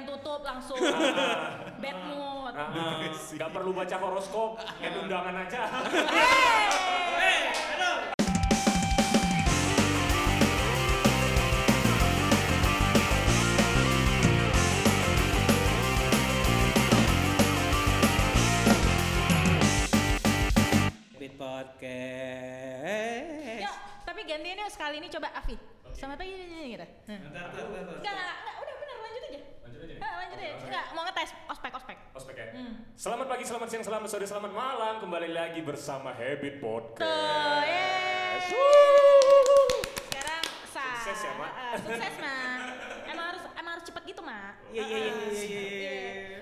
pengen tutup langsung bad mood. Ah, Gak perlu baca horoskop, kayak undangan aja. Beat Podcast. Yuk, tapi gantian yuk sekali ini coba Afi. Sama apa gini gitu. Bentar, bentar, bentar. Enggak, enggak, enggak, Lanjut aja. Nah, lanjut aja. Enggak, mau ngetes ospek ospek. Ospek ya. Hmm. Selamat pagi, selamat siang, selamat sore, selamat malam. Kembali lagi bersama Habit Podcast. Tuh, yeay. Sekarang sah. Sukses ya, Mak. Eh, sukses, Mak. Emang harus emang harus cepet gitu, Mak. Iya, iya, iya, iya, iya, iya. iya.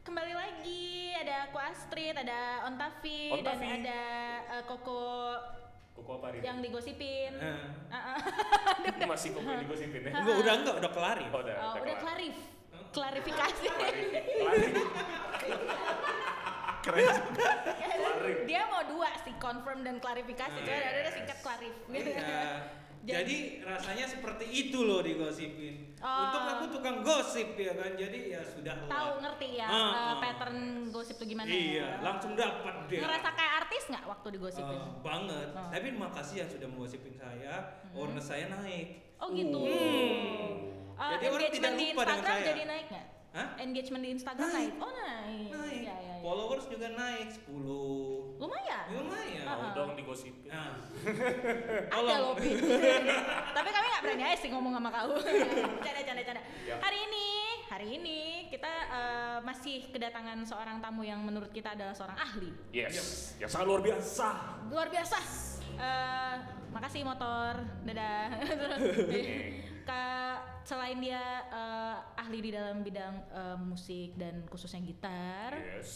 Kembali lagi ada aku Astrid, ada Ontavi, dan Ontavi. ada eh, Koko Koko apa hari ini? yang digosipin. Eh. Ah, ah. Masih koko yang digosipin ya? Enggak, udah enggak, udah kelar ya. Oh, udah, Oh, udah kelar. klarif. Klarifikasi. Keren. Kelarin. Dia mau dua sih, confirm dan klarifikasi. Cuma Yes. ada ada singkat klarif. Iya. Jadi rasanya seperti itu loh digosipin. Oh. Untung aku tukang gosip ya kan. Jadi ya sudah lah. Tahu ngerti ya Ah, ah. pattern gosip tuh gimana Iya, ya? langsung dapat dia. Ngerasa kayak artis nggak waktu digosipin? Eh, banget. Oh. Tapi makasih yang sudah menggosipin saya. Awareness saya naik. Oh gitu. Hmm. Eh, Jadi orang engagement tidak di lupa dengan Instagram saya. jadi naik nggak? Hah? Engagement di Instagram Naik. naik. Oh naik. Naik. Iya, iya, iya. Followers juga naik 10. Lumayan. Lumayan. Ah, Mau dong digosipin. Nah, Ada loh. Tapi kami nggak berani aja sih ngomong sama kau. canda, canda, canda. Ya. Hari ini, hari ini kita eh, masih kedatangan seorang tamu yang menurut kita adalah seorang ahli. Yes. Yang sangat luar biasa. Luar biasa. Eh, makasih motor. Dadah. Kak, selain dia eh, ahli di dalam bidang eh, musik dan khususnya gitar, Yes.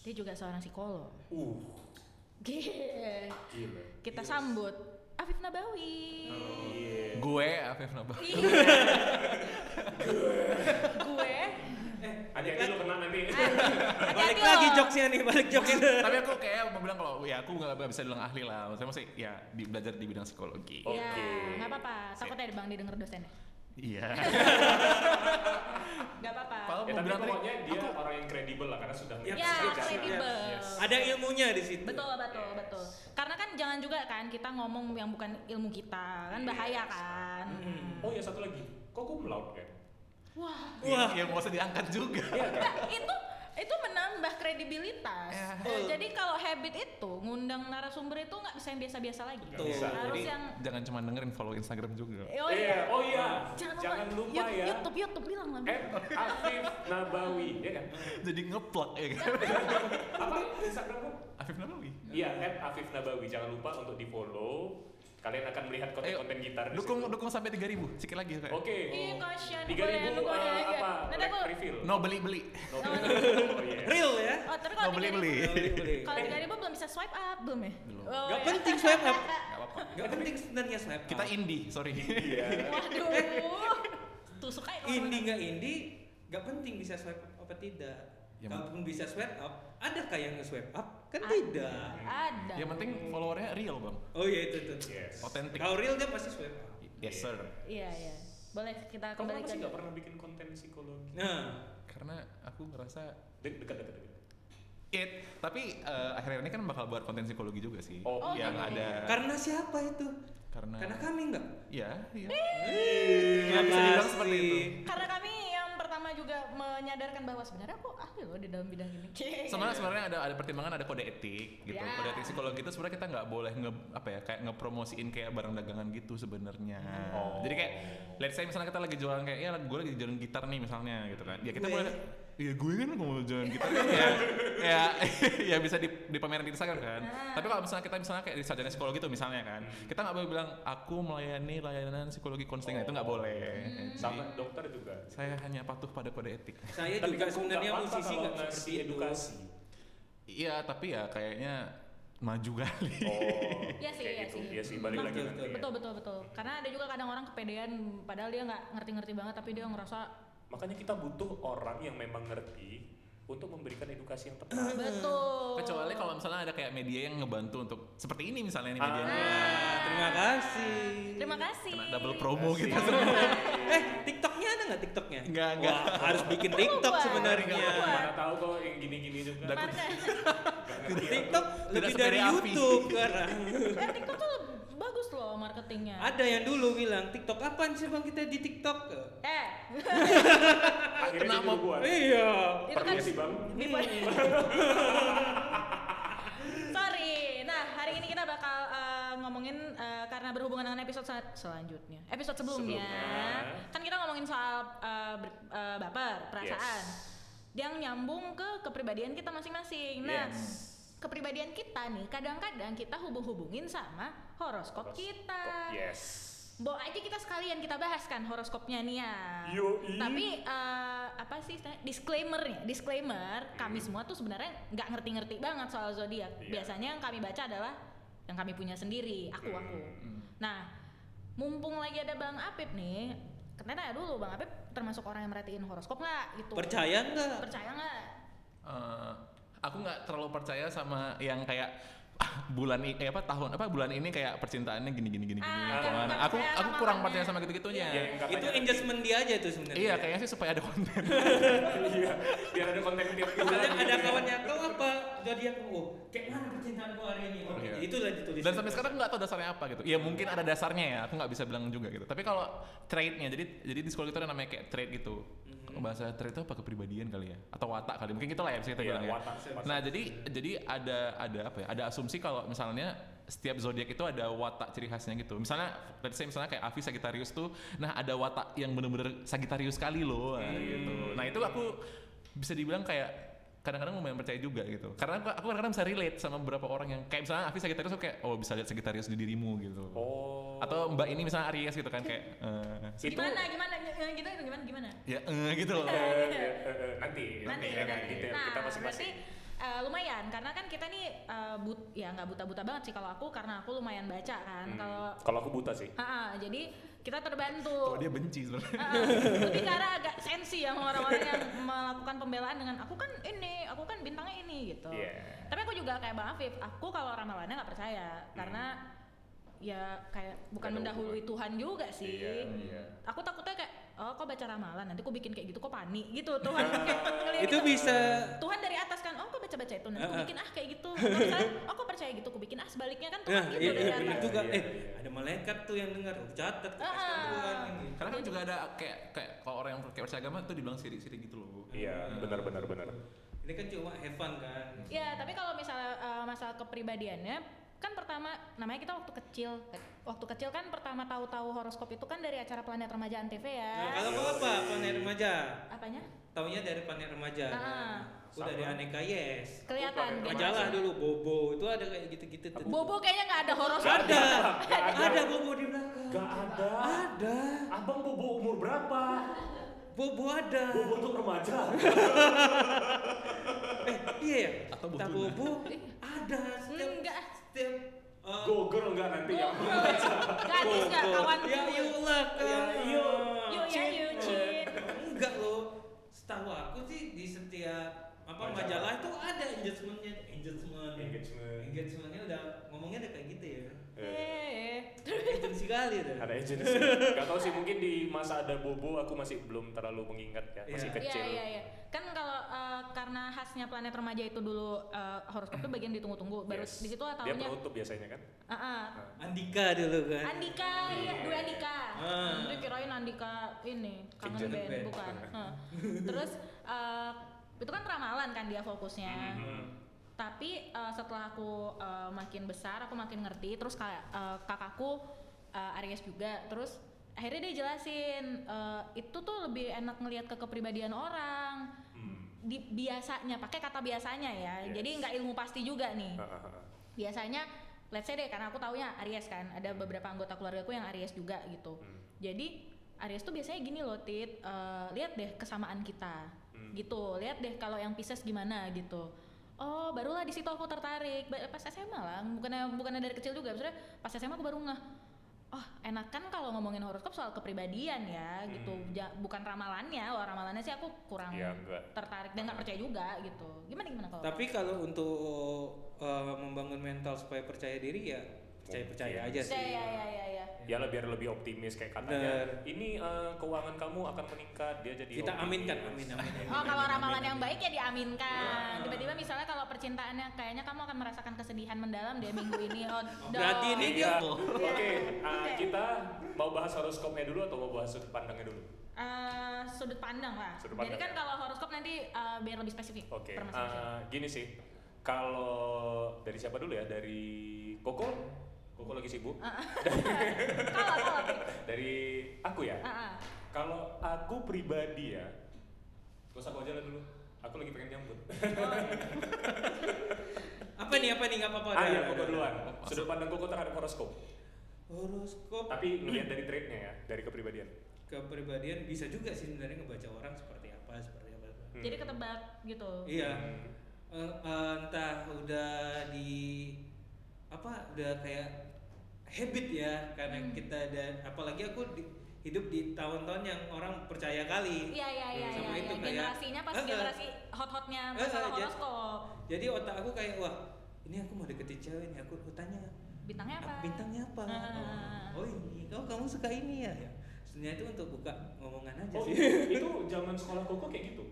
dia juga seorang psikolog. Uh, Gila. gila. Kita sambut Afif Nabawi. Iya. Gue Afif Nabah. Iya. gue Hati-hati lo kena nanti. balik lagi jokesnya nih, balik jokesnya. Tapi aku kayak mau bilang kalau ya aku nggak bisa bilang ahli lah. Maksudnya masih ya di, belajar di bidang psikologi. Oh. Ya, Oke. nggak apa-apa. Takutnya ada bang didengar dosennya. Iya. Nggak apa-apa. Kalau Ya mau tapi bilang tadi, pokoknya dia aku orang yang kredibel lah karena sudah Ya, Ya, kredibel. Yes. Ada ilmunya di situ. Betul, betul, betul. Karena kan jangan juga kan kita ngomong yang bukan ilmu kita, kan bahaya kan. Oh ya satu lagi, kok gue melaut kan? Wah, Wah, ya mau usah diangkat juga. Iya kan? Nah, itu itu menambah kredibilitas. Ya. Eh, Betul. jadi kalau habit itu ngundang narasumber itu nggak bisa yang biasa-biasa lagi. Nggak bisa. Harus Jadi yang jangan cuma dengerin follow Instagram juga. Oh Iya, oh iya. Jangan, Jangan lupa YouTube, ya. YouTube, YouTube bilang lah. Eh, Afif Nabawi, ya kan? Jadi ngeplak ya kan. Apa Instagram? Afif Nabawi. Iya, Afif Nabawi. Jangan lupa untuk di follow. Kalian akan melihat konten-konten gitar di Dukung situ. dukung sampai 3000 sikit lagi. Oke. Iya, kasihan. Tiga ribu Boleh, boleh, eh, boleh. apa? Nanti Black aku- refill. No beli beli. No, oh iya. Real ya. Oh, tapi No kalau beli tiga beli. Beli-beli. Kalau tiga ribu belum bisa swipe up belum ya? Belum. Oh, Gak iya. penting swipe up. Gak apa-apa. Gak penting sebenarnya swipe up. Kita indie, sorry. Iya. Waduh. Tusuk aja kalau indie nggak indie, gak penting bisa swipe up apa tidak. Ya, Kalaupun bisa swipe up, adakah yang nge-swipe up? Kan Ada. tidak. Ada. Yang penting followernya real bang. Oh iya itu tuh. Yes. Otentik. Kalau real dia pasti swipe. Yes sir. Iya, iya. Boleh kita Kamu kembali kenapa ke sih gak pernah bikin konten psikologi? Nah, Karena aku ngerasa Dek- Dekat-dekat. dekat. it, tapi eh, akhir-akhir ini kan bakal buat konten psikologi juga sih. Oh, Oh, yang gitu. ada karena siapa itu? karena Karena kami nggak. Iya, iya. Terima bisa dibilang seperti itu. Karena kami pertama juga menyadarkan bahwa sebenarnya aku ahli loh di dalam bidang ini. Sebenarnya sebenarnya ada ada pertimbangan ada kode etik gitu. Ya. Kode etik psikologi itu sebenarnya kita nggak boleh nge apa ya kayak ngepromosiin kayak barang dagangan gitu sebenarnya. Oh. Jadi kayak let's say misalnya kita lagi jualan kayak ya gue lagi jualan gitar nih misalnya gitu kan. Ya kita Gue. boleh Iya gue kan mau jualan gitar kan ya, ya, ya bisa di, dipamerin di Instagram kan. Ah. Tapi kalau misalnya kita misalnya kayak di sarjana psikologi itu misalnya kan, kita nggak boleh bilang aku melayani layanan psikologi konseling Nah, itu nggak boleh. Jadi, Sama dokter juga. saya hanya patuh pada kode etik. Saya Tapi juga kan sebenarnya musisi nggak seperti edukasi. Iya tapi ya kayaknya maju kali. Oh, Iya sih, iya gitu. sih. Iya sih, balik lagi Betul, nanti. ya. betul betul betul. Karena ada juga kadang orang kepedean padahal dia nggak ngerti-ngerti banget tapi dia ngerasa Makanya kita butuh orang yang memang ngerti untuk memberikan edukasi yang tepat. betul. Kecuali kalau misalnya ada kayak media yang ngebantu untuk seperti ini misalnya ini Ah. medianya. Ah, terima kasih. Terima kasih. Kena double promo Kasih. kita semua. Eh, TikToknya ada nggak TikToknya? Nggak, nggak. Wah, harus bikin TikTok sebenarnya. Mana tahu kok yang gini-gini juga. TikTok lebih dari. YouTube sekarang. Eh, TikTok tuh bagus loh marketingnya. Ada yang dulu bilang TikTok apaan sih bang kita di TikTok? Eh, Akhirnya Kenapa? jadi buat. Iya. itu kan Permisi bang. Sorry. Nah, hari ini kita bakal eh, ngomongin eh, karena berhubungan dengan episode sel- selanjutnya. Episode sebelumnya, Sebelumnya. kan kita ngomongin soal eh, ber- baper, perasaan. Yang nyambung ke kepribadian kita masing-masing. Nah, Yes. Kepribadian kita nih kadang-kadang kita hubung-hubungin sama horoskop kita. Yes. Bawa aja kita sekalian kita bahas kan horoskopnya nih ya. Yoi. Tapi eh, apa sih istilahnya? disclaimernya? Disclaimer, kami semua tuh sebenarnya nggak ngerti-ngerti banget soal zodiak. Iya. Biasanya yang kami baca adalah yang kami punya sendiri, aku aku. Hmm. Nah, mumpung lagi ada Bang Apip nih, kita tanya dulu Bang Apip termasuk orang yang merhatiin horoskop nggak gitu? Percaya nggak? Percaya nggak? Eh, aku nggak terlalu percaya sama yang kayak bulan ini eh, apa tahun apa bulan ini kayak percintaannya gini gini gini gini Ah, ke mana. nggak Aku aku kurang makanya. percaya sama gitu gitunya. Ya, katanya- Itu engagement dia aja tuh sebenarnya. Iya kayaknya sih supaya ada konten. Iya. Biar ada konten tiap bulan. Misalnya ada ya. kawannya kau apa zodiak oh kayak mana percintaanku hari ini oke Iya. itulah ditulis Dan sampai sekarang nggak tahu dasarnya apa gitu. Ya mungkin ada dasarnya ya, aku nggak bisa bilang juga gitu. Tapi kalau trade-nya, jadi jadi di sekolah itu ada namanya kayak trade gitu. Bahasa trade itu apa kepribadian kali ya? Atau watak kali? Mungkin gitu lah ya bisa kita Iya, bilang ya. Nah jadi jadi ada ada apa ya? Ada asumsi kalau misalnya setiap zodiak itu ada watak ciri khasnya gitu. Misalnya, let's say misalnya kayak Avi Sagittarius tuh, nah ada watak yang bener-bener Sagittarius kali loh, nah, gitu. Nah itu aku bisa dibilang kayak kadang-kadang lumayan percaya juga gitu. Karena aku, aku kadang-kadang bisa relate sama beberapa orang yang kayak misalnya Avi Sagittarius tuh kayak oh bisa lihat Sagittarius di dirimu gitu. Oh. Atau Mbak ini misalnya Aries gitu kan kayak eh, Itu- Gimana? Gimana? Gitu gimana? Gimana? ya eh, gitu loh. Eh, eh, nanti, nanti ya kan nanti. detail nah, kita masing-masing. Eh, lumayan karena kan kita nih eh, but ya nggak buta-buta banget sih kalau aku karena aku lumayan baca kan Hmm. kalau Kalau aku buta sih. Ah, ah, jadi kita Tuh terbantu dia benci sebenarnya. Ah. lebih karena agak sensi ya orang-orang yang melakukan pembelaan dengan aku kan ini aku kan bintangnya ini gitu Iya. tapi aku juga kayak bang Afif aku kalau ramalannya nggak percaya karena ya kayak bukan mendahului. Tuhan juga sih Iya, iya. aku takutnya kayak oh kok baca ramalan nanti aku bikin kayak gitu kok panik gitu Tuhan kayak itu gitu. bisa Tuhan dari atas kan, oh kok baca-baca itu, nanti aku Ah, ah. bikin ah kayak gitu. Misalnya, oh kok percaya gitu, aku bikin ah sebaliknya kan Tuhan nah gitu iya, dari iya, atas. juga Iya, eh iya. ada malaikat tuh yang dengar oh, catat Ah, kasih ah. Tuhan gitu. Karena kan juga ada kayak kayak kalau orang yang kayak percaya agama tuh dibilang sirik-sirik gitu loh. Iya, benar benar benar. ini kan cuma have fun kan Ya, tapi kalau misalnya eh, masalah kepribadiannya, kan pertama namanya kita waktu kecil, waktu kecil kan pertama tahu-tahu horoskop itu kan dari acara Planet Remaja Antv nah, ya. kalau kau apa planet remaja Apanya? taunya dari planet remaja Ah. nah, aku dari Sama. aneka yes Kelihatan. Beda. majalah dulu bobo itu ada kayak gitu-gitu tuh Bobo kayaknya nggak ada horoskop. ada Nggak ada. ada bobo di belakang Gak ada. ada Abang bobo umur berapa? bobo ada Bobo untuk remaja. eh iya ya Atau bobo ada setiap Enggak. setiap uh, Go girl enggak nanti ya. Gadis nggak bobo. kawan? ya yuk lah Ya, yuk. Yuk ya yuk Cin. enggak loh setahu aku sih di setiap apa Majalah. majalah itu ada engagementnya engagement Engagement. engagementnya udah ngomongnya udah kayak gitu ya Eh, agensi kali tuh Ada agency. Gak tau sih mungkin di masa ada bobo aku masih belum terlalu mengingat ya, masih Iya. kecil. Iya iya iya. Kan kalau eh, karena khasnya planet remaja itu dulu eh, horoskop itu bagian ditunggu-tunggu. Baru Yes. di situ Dia tahunya penutup biasanya kan. Ah, ah. Andika dulu kan Andika, iya, Iya. Dwi Andika. Ah. Jadi kirain Andika ini kangen band, band. bukan. Hah. Terus eh, itu kan ramalan kan dia fokusnya. Hmm. Tapi eh, setelah aku eh, makin besar, aku makin ngerti. Terus eh, kakakku eh, Aries juga. Terus akhirnya dia jelasin eh, itu tuh lebih enak ngelihat ke kepribadian orang. Hmm. Di, biasanya pakai kata biasanya ya. Yes. Jadi nggak ilmu pasti juga nih biasanya let's say deh karena aku taunya Aries kan ada beberapa anggota keluargaku yang Aries juga gitu Hmm. jadi Aries tuh biasanya gini loh Tit eh, lihat deh kesamaan kita Hmm. gitu. Lihat deh kalau yang Pisces gimana gitu. Oh barulah di situ aku tertarik. Pas SMA lah bukannya bukannya dari kecil juga maksudnya pas SMA aku baru ngeh. Oh enakan kalau ngomongin horoskop soal kepribadian ya gitu. Hmm. Ja- bukan ramalannya kalau ramalannya sih aku kurang Iya, enggak. tertarik dan nggak percaya juga gitu. Gimana gimana kalau tapi kalau untuk uh, membangun mental supaya percaya diri ya percaya percaya aja sih Ya ya ya ya ya. Ya lah biar lebih optimis kayak katanya. Bener. Ini eh, keuangan kamu akan meningkat, dia jadi kita optimis. aminkan amin amin, amin Oh kalau ramalan amin, yang baik ya diaminkan. Ya. Tiba-tiba misalnya kalau percintaannya kayaknya kamu akan merasakan kesedihan mendalam deh minggu ini. Oh, berarti ini Iya. dia Oke, eh, Oke. kita mau bahas horoskopnya dulu atau mau bahas sudut pandangnya dulu? Eh, sudut pandang lah. Sudut Jadi pandang, kan ya. kalau horoskop nanti eh, biar lebih spesifik. Oke, masing-masing. eh, gini sih. Kalau dari siapa dulu ya? Dari Koko? Koko lagi sibuk. Kalau kalau. Dari aku ya. Ah, ah. Kalau aku pribadi ya, terus aku aja lah dulu. Aku lagi pengen nyambut. apa nih apa nih nggak apa-apa ah iya, Koko duluan. Sudut pandang Koko terhadap horoskop. horoskop Tapi ngelihat dari trade-nya ya, dari kepribadian. kepribadian bisa juga sih sebenarnya ngebaca orang seperti apa seperti apa Hmm. Jadi ketebak gitu. iya Hmm. Eh, entah udah di apa udah kayak habit ya karena Hmm. kita dan apalagi aku di- hidup di tahun-tahun yang orang percaya kali Iya iya iya Sama iya. itu iya. kayak- Generasinya pas eh. generasi hot-hotnya masalah horoskop. jadi otak aku kayak wah ini aku mau deketin cewek nih aku aku tanya Bintangnya apa? "Ah, bintangnya apa Ah. oh, oh ini oh kamu suka ini ya ya sebenarnya itu untuk buka ngomongan aja Oh, sih itu zaman sekolah Koko kayak gitu.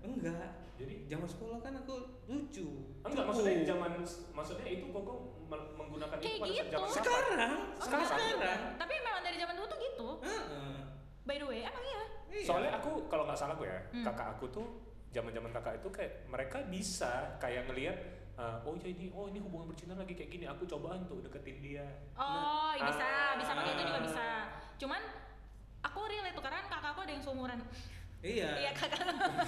enggak Jadi zaman sekolah kan aku lucu enggak Cupu. maksudnya zaman maksudnya itu Koko me- menggunakan Kayak itu pada gitu. zaman sekarang Oh, sekarang sekarang. sekarang Tapi memang dari zaman dulu tuh gitu. Heeh. By the way, emang iya. Iya. Soalnya aku kalau nggak salah aku ya, Hmm. kakak aku tuh zaman-zaman kakak itu kayak mereka bisa kayak ngelihat uh, oh ya ini oh ini hubungan percintaan lagi kayak gini, aku coba untuk deketin dia. Oh, Nah, bisa, ah. bisa pakai itu juga bisa. Cuman aku relate tuh karena kakakku ada yang seumuran. iya Iya kakak.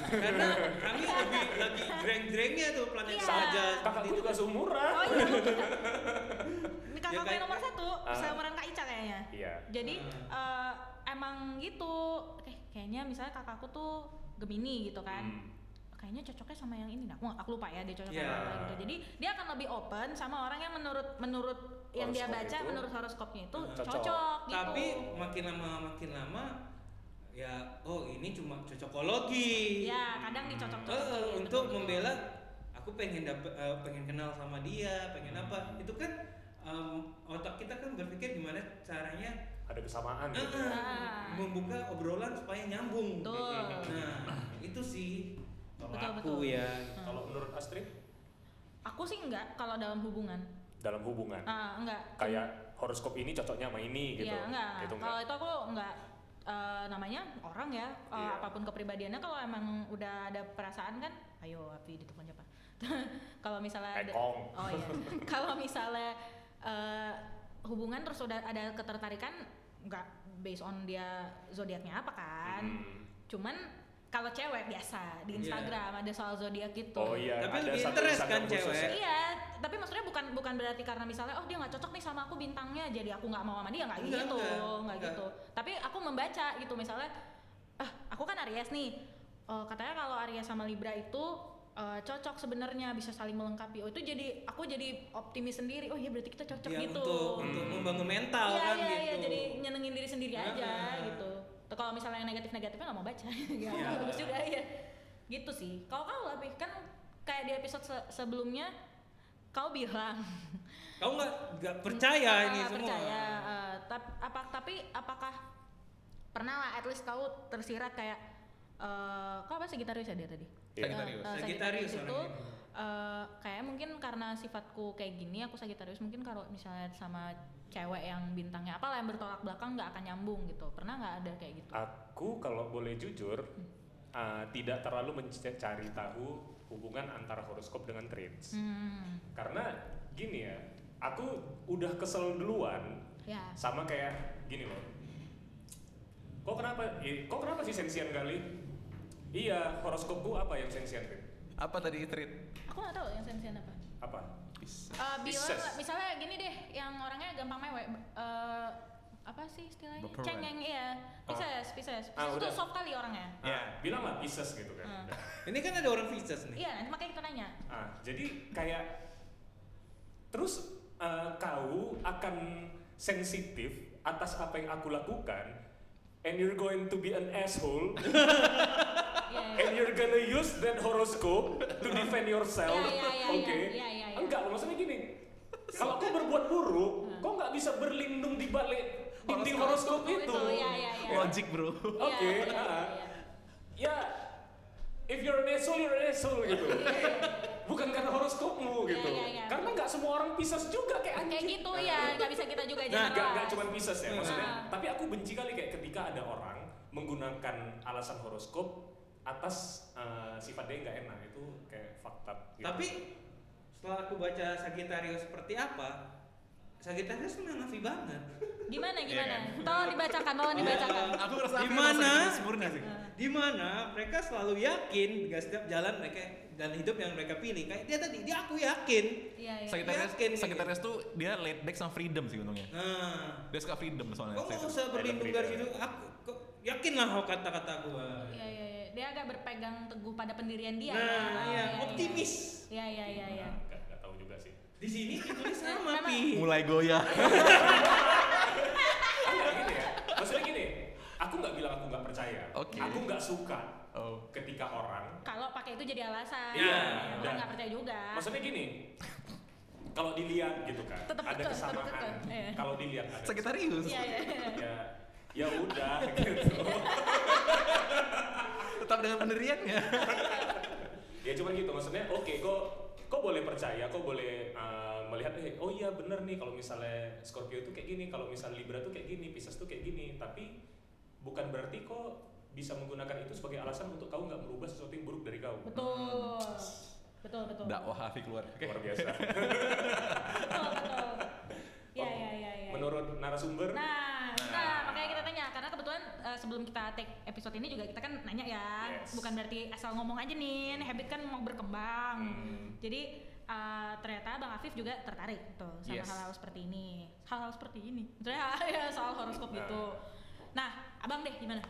karena kami lebih lagi dreng-drengnya tuh planet Iya. saja Kakakku juga seumuran. Oh iya. Ini Ya, kakakku kayak- yang nomor satu, Ah. seumuran Kak Ica kayaknya. Iya. Jadi Hmm. eh, emang gitu. Eh, kayaknya misalnya kakakku tuh Gemini gitu kan. Hmm. Kayaknya cocoknya sama yang ini. Nah, aku aku lupa ya dia cocok Iya. sama apa gitu. Jadi dia akan lebih open sama orang yang menurut menurut yang dia baca itu. menurut horoskopnya itu Hmm. cocok, Cocok. gitu. tapi makin lama makin lama ya oh ini cuma cocokologi ya kadang dicocok Eh, eh, untuk membela aku pengen dapet eh, pengen kenal sama dia pengen apa itu kan em, otak kita kan berpikir gimana caranya Ada kesamaan eh, gitu. Ah. membuka obrolan supaya nyambung Betul. nah itu sih kalau Betul, aku betul. ya Hmm. Kalau menurut Astrid Aku sih enggak kalau dalam hubungan. Dalam hubungan Ah, enggak. kayak horoskop ini cocoknya sama ini gitu. Iya, enggak. Gitu Kalau itu aku enggak eh, namanya orang ya, eh, Iya. apa pun kepribadiannya kalau emang udah ada perasaan kan, ayo api ditelepon siapa? kalau misalnya ada, Ekong. oh iya, kalau misalnya eh, hubungan terus udah ada ketertarikan, enggak based on dia zodiaknya apa kan? Hmm. Cuman kalau cewek biasa di Iya. Instagram ada soal zodiak gitu. Oh iya, Tapi ada lebih interest Instagram kan khusus cewek? ya. Iya, tapi maksudnya bukan bukan berarti karena misalnya oh dia nggak cocok nih sama aku bintangnya, jadi aku nggak mau sama dia nggak Enggak, gitu, enggak, nggak enggak. gitu. Tapi aku membaca gitu misalnya, ah aku kan Aries nih, Oh, katanya kalau Aries sama Libra itu eh, cocok sebenarnya bisa saling melengkapi. Oh itu jadi aku jadi optimis sendiri. Oh iya berarti kita cocok Ya, gitu. untuk untuk Hmm. membangun mental Iya kan iya gitu iya jadi nyenengin diri sendiri aja gitu. Tuh, kalau misalnya yang negatif-negatifnya nggak mau baca, ya Iya. bagus juga ya. Gitu sih. Kalau kau lebih kan kayak di episode se- sebelumnya kau bilang kau nggak nggak percaya ini nggak semua percaya. eh, tap- apa tapi apakah pernah lah at least kau tersirat kayak eh kau apa Sagittarius ya dia tadi? Iya. Sagittarius. Eh, eh, Sagittarius itu orangnya. Eh, kayak mungkin karena sifatku kayak gini aku Sagittarius mungkin kalau misalnya sama cewek yang bintangnya apalah yang bertolak belakang nggak akan nyambung gitu pernah nggak ada kayak gitu Aku kalau boleh jujur uh, tidak terlalu mencari tahu hubungan antara horoskop dengan trades. hmm, Karena gini ya, aku udah kesel duluan ya sama kayak gini loh. Kok kenapa? eh, Kok kenapa sih sensian kali? Iya, horoskopku apa yang sensian, Rin? Apa tadi treat? Aku nggak tahu yang sensian apa Apa? Bisa. Eh, bilang Pisces. misalnya gini deh yang orangnya gampang mewek eh, apa sih istilahnya Baperan. cengeng iya Pisces Pisces Ah, Pisces udah. tuh soft kali orangnya Ya, bilang lah Pisces gitu kan. Udah. ini kan ada orang Pisces nih iya nanti makanya kita nanya Ah, jadi kayak terus eh, kau akan sensitif atas apa yang aku lakukan and you're going to be an asshole iya. and you're gonna use that horoscope to defend yourself oke iya. enggak maksudnya gini kalau aku berbuat buruk Hmm. kok nggak bisa berlindung di balik dinding Horoskop horoskop itu? itu. Logic bro. Oke, ah. iya. Ya, if you're an asshole, you're an asshole gitu. Bukan karena horoskopmu Iya, gitu. iya, iya. Karena nggak semua orang Pisces juga kayak anjing. Kayak gitu ya, nggak bisa kita juga Nah, jangan Gak, gak cuma Pisces ya maksudnya. Ah. Tapi aku benci kali kayak ketika ada orang menggunakan alasan horoskop atas eh, sifat dia nggak enak itu kayak up. Gitu. Tapi setelah aku baca Sagittarius seperti apa, Sagittarius memang Nafi banget. Gimana Iya gimana? kan? Tolong dibacakan, tolong dibacakan. Aku ngerasa Di mana? sempurna sih. Di mana mereka selalu yakin dengan setiap jalan mereka dan hidup yang mereka pilih. Kayak dia tadi, dia aku yakin. Iya, iya. Sagittarius, Yakin. Sagittarius tuh dia laid back sama freedom sih untungnya. Nah, Dia suka freedom soalnya. kok nggak usah berlindung dari situ? Aku kok yakin lah kok kata-kata gua. Iya, iya, iya. Dia agak berpegang teguh pada pendirian dia. Nah, ya. iya, iya. optimis. Iya, iya, iya, iya. Nah, nggak nggak tahu juga sih. Di sini ditulis sama Pi. Mulai goyah. Gini ya. Maksudnya gini, aku nggak bilang aku nggak percaya. Oke. Aku nggak suka Oh. ketika orang Kalau pakai itu jadi alasan. Iya, Orang dan- nggak percaya juga. Maksudnya gini, kalau dilihat gitu kan, Tetep ada tetep kesamaan. iya. Kalau dilihat ada Sagittarius. Iya, iya, iya. ya ya udah gitu. Tetap dengan pendiriannya. ya cuman gitu maksudnya oke kok kok boleh percaya kok boleh uh, melihat eh oh iya bener nih kalau misalnya Scorpio itu kayak gini kalau misalnya Libra tuh kayak gini Pisces tuh kayak gini tapi bukan berarti kok bisa menggunakan itu sebagai alasan untuk kau nggak merubah sesuatu yang buruk dari kau Betul. Betul, betul. Dakwah Afi keluar. Oke. luar biasa Betul, betul. Iya, iya, iya, iya. menurut narasumber Nah, tanya karena kebetulan eh, sebelum kita take episode ini juga kita kan nanya ya, Yes. bukan berarti asal ngomong aja nih, ini habit kan mau berkembang. Hmm. Jadi eh, ternyata Bang Afif juga tertarik tuh sama Yes. hal-hal seperti ini, hal-hal seperti ini. Misalnya ya soal horoskop Nah. gitu. Nah, abang deh gimana?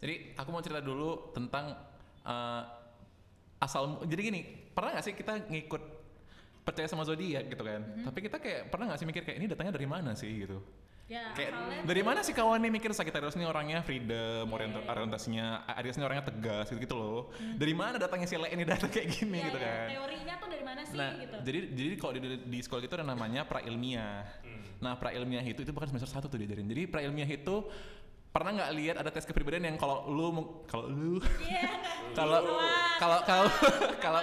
Jadi aku mau cerita dulu tentang eh, asal. Jadi gini, pernah nggak sih kita ngikut percaya sama zodiak gitu kan? Tapi kita kayak pernah nggak sih mikir kayak ini datangnya dari mana sih gitu? Ya, Kayak dari mana sih kawan nih mikir Sagittarius nih orangnya freedom, orienta- iya, iya. orientasinya, Aries nih orangnya tegas gitu, gitu loh. Dari mana datangnya si Le ini data kayak gini Iya, gitu iya. kan? Teorinya tuh dari mana sih Nah, gitu? jadi jadi kalau di, di sekolah itu ada namanya prailmiah. Hmm. Nah, prailmiah itu itu bukan semester satu tuh diajarin. Jadi prailmiah itu pernah nggak lihat ada tes kepribadian yang kalau lu kalau lu Iya. kalau kalau kalau.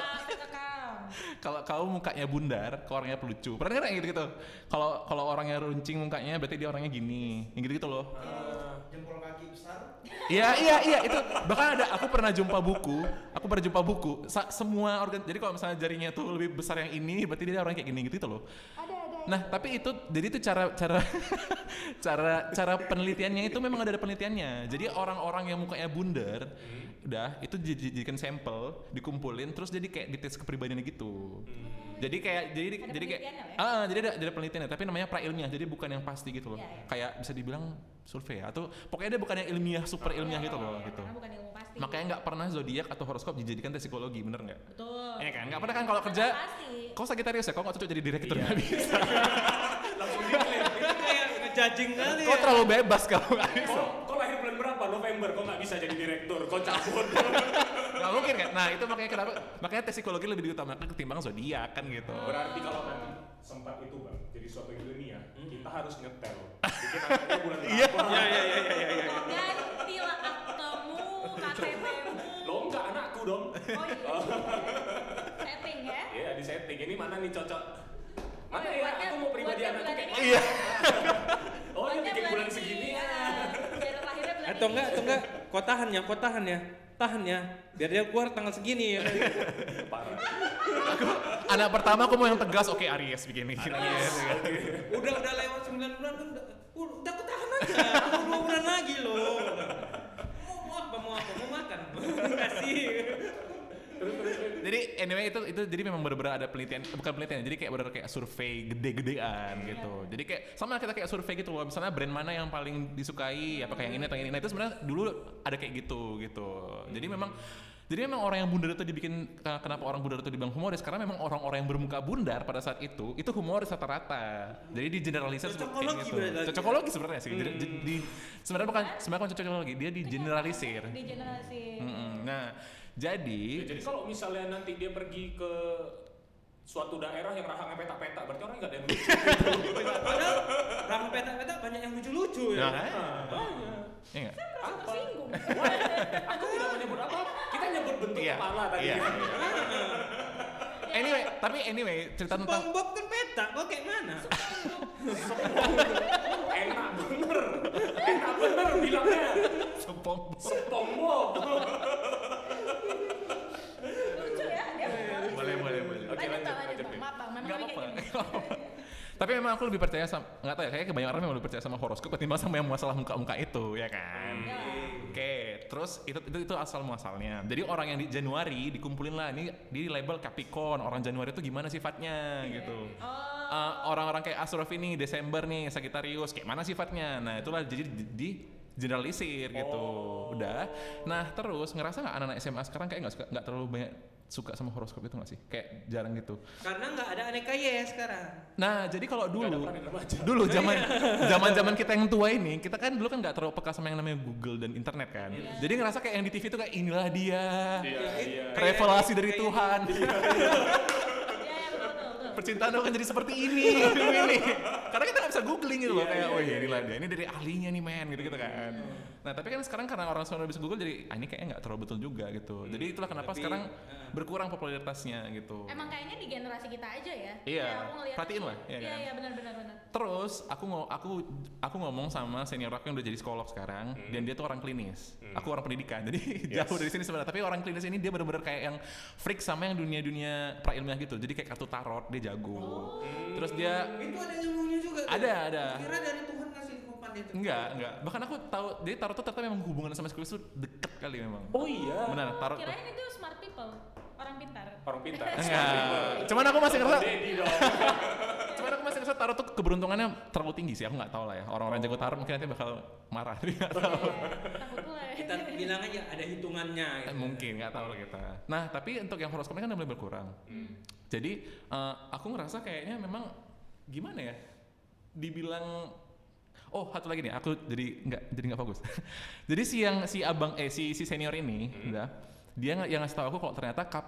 Kalau kau mukanya bundar, kau orangnya pelucu. Pernah nggak gitu gitu? Kalau kalau orangnya runcing mukanya, berarti dia orangnya gini, yang gitu gitu loh. Jempol kaki besar Iya iya iya itu bahkan ada aku pernah jumpa buku, aku pernah jumpa buku sa- semua organ jadi kalau misalnya jarinya tuh lebih besar yang ini berarti dia orang kayak gini gitu, gitu loh. Ada ada. Nah tapi itu jadi itu cara cara cara cara penelitiannya itu memang ada penelitiannya. Jadi orang-orang yang mukanya bundar udah itu dijadikan sampel dikumpulin terus jadi kayak dites kepribadiannya gitu. Jadi kayak jadi Ada jadi kayak ya? ah jadi ada ada penelitiannya tapi namanya pra ilmiah jadi bukan yang pasti gitu loh. Iya, iya. Kayak bisa dibilang survei ya, atau pokoknya dia bukan yang ilmiah super ilmiah gitu loh gitu. Karena bukan ilmu pasti. Makanya nggak pernah zodiak atau horoskop dijadikan tes psikologi bener nggak? Betul. Iya kan nggak pernah kan kalau kerja. Pasti. Kau Sagittarius ya, kau nggak cocok jadi direktur Iya. nggak bisa. langsung diklaim Itu kayak ngejudging kali Kau ya. terlalu bebas kau nggak bisa. kok kok lahir bulan berapa November kok nggak bisa jadi direktur kok cabut Nggak mungkin kan? Nah itu makanya kenapa? Makanya tes psikologi lebih diutamakan ketimbang zodiak kan gitu. berarti kalau nanti sempat itu bang jadi suatu ilmiah kita harus nyetel bikin anaknya bulan berapa Iya. Ya ya ya ya ya. ya. Gantilah aktemu, KTP-mu. lo enggak anakku dong Oh iya. Setting ya. Iya di setting ini mana nih cocok mana Oh, ya buatnya- aku mau pribadi anakku kayak ini. Iya. oh Buatnya bikin bulan ini, segini ya. Atau ini. enggak atau enggak kau tahan ya, kau tahan ya. Tahan ya. Biar dia keluar tanggal segini ya. parah Anak pertama aku mau yang tegas, oke Aries begini. Aries. Udah udah lewat 9 bulan kan udah udah, udah aku tahan aja. Aku dua bulan lagi loh. Mau, mau apa mau apa mau makan. Kasih. Jadi anyway itu itu jadi memang benar-benar ada penelitian bukan penelitian jadi kayak benar kayak survei gede-gedean gitu. Jadi kayak sama kita kayak survei gitu loh. Misalnya brand mana yang paling disukai, apakah yang ini atau yang ini. Nah itu sebenarnya dulu ada kayak gitu gitu. Jadi memang jadi memang orang yang bundar itu dibikin ke- kenapa orang bundar itu dibilang humoris karena memang orang-orang yang bermuka bundar pada saat itu itu humoris rata-rata. Jadi di generalisir Cocokologi gitu. Cocokologi sebenarnya sih. Jadi di- di- sebenarnya bukan sebenarnya bukan cocokologi, dia di generalisir. Di generasi. Mm-mm. Nah, jadi Ya, jadi kalau misalnya nanti dia pergi ke suatu daerah yang rahangnya petak-petak berarti orang nggak ada yang lucu Padahal rama peta-peta banyak yang lucu-lucu ya. Nah, banyak Iya nggak? Merasa Apa? tersinggung. aku tidak menyebut apa kita nyebut bentuk Iya. kepala tadi Iya. kan Anyway, tapi anyway cerita tentang SpongeBob kan peta, kok kayak mana? enak bener enak bener bilangnya Sepong. SpongeBob Lucu ya dia. Boleh, boleh, boleh. Oke, Lanjut, lanjut, Bang, lanjut, lanjut, Bang. Bim. Maaf bang, memang Nggak kami kayak apa-apa. gini. Tapi memang aku lebih percaya sama nggak tahu ya, kayaknya kebanyakan orang memang lebih percaya sama horoskop ketimbang sama yang masalah muka-muka itu, ya kan? Ya. Oke, terus itu itu itu asal muasalnya. Jadi orang yang di Januari dikumpulin lah ini di label Capricorn. Orang Januari itu gimana sifatnya gitu. Oh. Eh, orang-orang kayak Astrofi nih Desember nih Sagittarius kayak mana sifatnya. Nah, itulah jadi di, di generalisir gitu. Oh. Udah. Nah, terus ngerasa nggak anak-anak SMA sekarang kayak nggak suka nggak terlalu banyak suka sama horoskop itu nggak sih? Kayak jarang gitu. Karena nggak ada aneka Y sekarang. Nah, jadi kalau dulu dulu zaman zaman zaman kita yang tua ini kita kan dulu kan nggak terlalu peka sama yang namanya Google dan internet kan jadi ngerasa kayak yang di TV itu kayak inilah dia iya iya Kayak- revelasi dari kayak- Tuhan Iya, iya, percintaan akan jadi seperti ini ini karena kita nggak bisa googling gitu loh Iya, kayak iya, oh iya iya, inilah dia ini dari ahlinya nih men gitu gitu kan nah tapi kan sekarang karena orang semua bisa google jadi ah, ini kayaknya nggak terlalu betul juga gitu jadi itulah kenapa Tapi, sekarang eh. berkurang popularitasnya gitu Emang kayaknya di generasi kita aja ya. Iya, aku ngeliat perhatiin lah, iya Iya, kan? iya, benar, benar, benar. Terus aku ngo aku aku ngomong sama senior aku yang udah jadi psikolog sekarang Hmm. dan dia tuh orang klinis. Hmm. Aku orang pendidikan. Jadi Yes. jauh dari sini sebenarnya, tapi orang klinis ini dia bener-bener kayak yang freak sama yang dunia-dunia prailmiah gitu. Jadi kayak kartu tarot dia jago. Terus dia Itu ada ilmunya juga. Ada, ada. Kira dari Tuhan kasih kopan itu. enggak, enggak. Bahkan aku tahu jadi tarot tuh ternyata memang hubungan sama psikologis tuh deket kali memang. oh iya Benar, tarot tuh. Kirain itu smart people, orang pintar. orang pintar Enggak. Cuman aku masih ngerasa Cuman aku masih ngerasa tarot tuh keberuntungannya terlalu tinggi sih. Aku nggak tahu lah ya. Orang-orang jago tarot mungkin nanti bakal marah. Nggak tahu. Takut pula ya. Kita bilang aja ada hitungannya. Gitu. mungkin nggak tahu lah kita. Nah tapi untuk yang horoskopnya kan udah mulai berkurang. Jadi eh, aku ngerasa kayaknya memang gimana ya? Dibilang Oh satu lagi nih, aku jadi nggak jadi nggak fokus. jadi si yang si abang eh si si senior ini, udah dia nggak yang ngasih tahu aku kalau ternyata kap,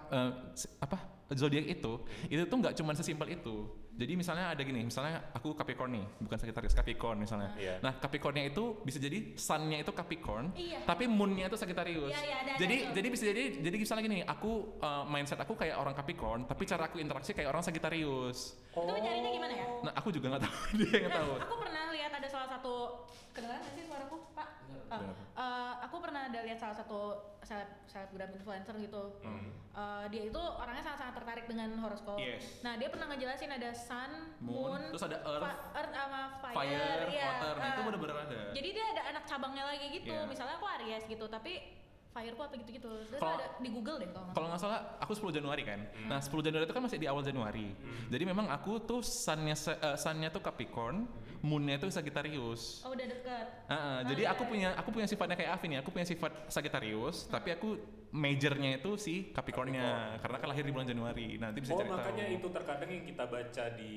si- apa zodiak itu itu tuh nggak cuma sesimpel itu. Jadi misalnya ada gini, misalnya aku Capricorn nih, bukan Sagittarius, Capricorn misalnya. Iya. Nah Capricornnya itu bisa jadi sunnya itu Capricorn, Iya. tapi moonnya itu Sagittarius. Iya, iya, ada, ada jadi tuh. jadi bisa jadi jadi misalnya gini, aku uh, mindset aku kayak orang Capricorn, tapi cara aku interaksi kayak orang Sagittarius. Itu mencarinya gimana ya? Nah aku juga nggak tahu dia yang Nah, tahu. aku pernah lihat ada salah satu kedengaran sih suaraku, Pak? Oh, eh, aku pernah ada lihat salah satu seleb selebgram influencer gitu. Hmm. Eh, dia itu orangnya sangat-sangat tertarik dengan horoskop. Yes. Nah, dia pernah ngejelasin ada sun, Moon, moon, terus ada earth, earth sama fire, fire, iya, water, nah, itu eh. bener-bener ada. Jadi dia ada anak cabangnya lagi gitu. Iya. Misalnya aku Aries gitu, tapi fire apa gitu-gitu. Terus Kalau- ada di Google deh kalau nggak Kalau nggak salah, aku 10 Januari kan. Hmm. Nah 10 Januari itu kan masih di awal Januari. Jadi memang aku tuh sunnya eh, sunnya tuh Capricorn, Hmm. moonnya tuh Sagittarius. Oh, udah deket. Ah, ah, jadi aku punya aku punya sifatnya kayak Avi nih. Aku punya sifat Sagittarius, tapi aku majornya itu si Capricornnya karena kan lahir di bulan Januari. Nah, nanti bisa Oh cari makanya tahu. itu terkadang yang kita baca di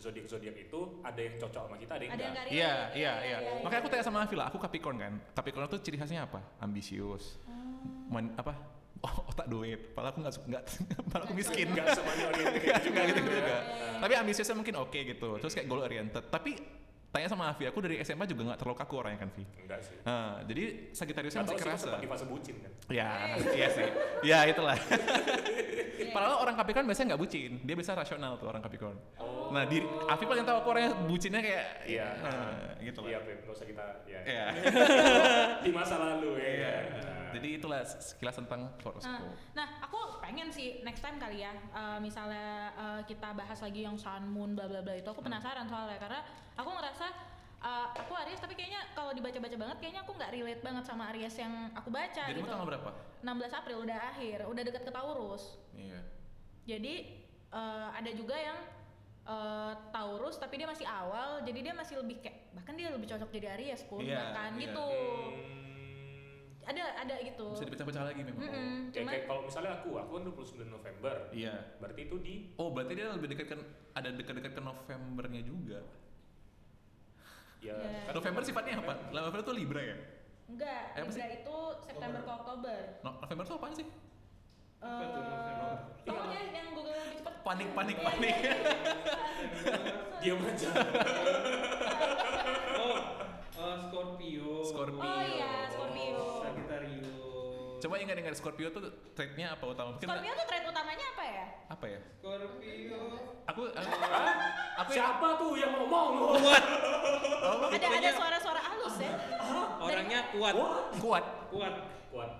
zodiak zodiak itu ada yang cocok sama kita ada yang Ada enggak. garis. Iya, iya, iya. Makanya aku tanya sama Avi lah, aku Capricorn kan. Capricorn itu ciri khasnya apa? Ambisius. Man, apa? Oh, otak duit. Padahal aku nggak suka, nggak, padahal aku miskin. Enggak semuanya oriented kayak gitu gitu juga. juga. Tapi ambisiusnya mungkin oke gitu. Terus kayak goal oriented. Tapi tanya sama Avi, aku dari SMA juga nggak terlalu kaku orangnya kan, Vi. Enggak sih. Nah, jadi Sagittariusnya Atau masih sih kerasa. di fase bucin kan. Ya, iya sih. Ya itulah. Padahal orang Capricorn biasanya nggak bucin, dia biasa rasional tuh orang Capricorn. Oh. Nah, di Afi paling tahu aku orangnya bucinnya kayak Iya. nah, gitu lah. Iya, Beb, nggak usah kita ya. Iya. di masa lalu ya. Iya. kan? Jadi itulah sekilas tentang Nah, horoskop. nah, aku pengen sih next time kali ya, eh, misalnya eh, kita bahas lagi yang sun, moon, bla bla bla itu. Aku penasaran soalnya karena aku ngerasa eh, aku Aries tapi kayaknya kalau dibaca-baca banget kayaknya aku nggak relate banget sama Aries yang aku baca Jadi gitu. tanggal berapa? 16 April udah akhir, udah deket ke Taurus. Iya. Jadi eh, ada juga yang eh, Taurus tapi dia masih awal, jadi dia masih lebih kayak bahkan dia lebih cocok jadi Aries pun Iya, bahkan iya. gitu. Hmm. Ada ada gitu. Bisa dipecah-pecah lagi memang. Mm-mm, Kayak, cuman kayak kalau misalnya aku, aku kan 29 November. Iya. Berarti itu di Oh, berarti dia lebih dekat kan ada dekat-dekat ke Novembernya juga. ya Iya. kan November sifatnya apa? November itu Libra ya? enggak, Eh, apa? Libra itu September ke Oktober. No- November itu apaan sih? Apa tuh November? Eh, pokoknya yang Google lebih cepet. panik panik panik. Diam aja. Oh, eh, Scorpio. Scorpio. Oh iya, Scorpio. Sagittarius. Coba ingat-ingat Scorpio tuh trait-nya apa utama? Mungkin Scorpio tuh trait utamanya apa ya? apa ya? Scorpio. Aku aku, Hah? aku yang Siapa tuh yang ngomong? Kuat. Ada ada Tipenya- suara-suara halus ya. Orangnya kuat. Kuat. Kuat. Kuat.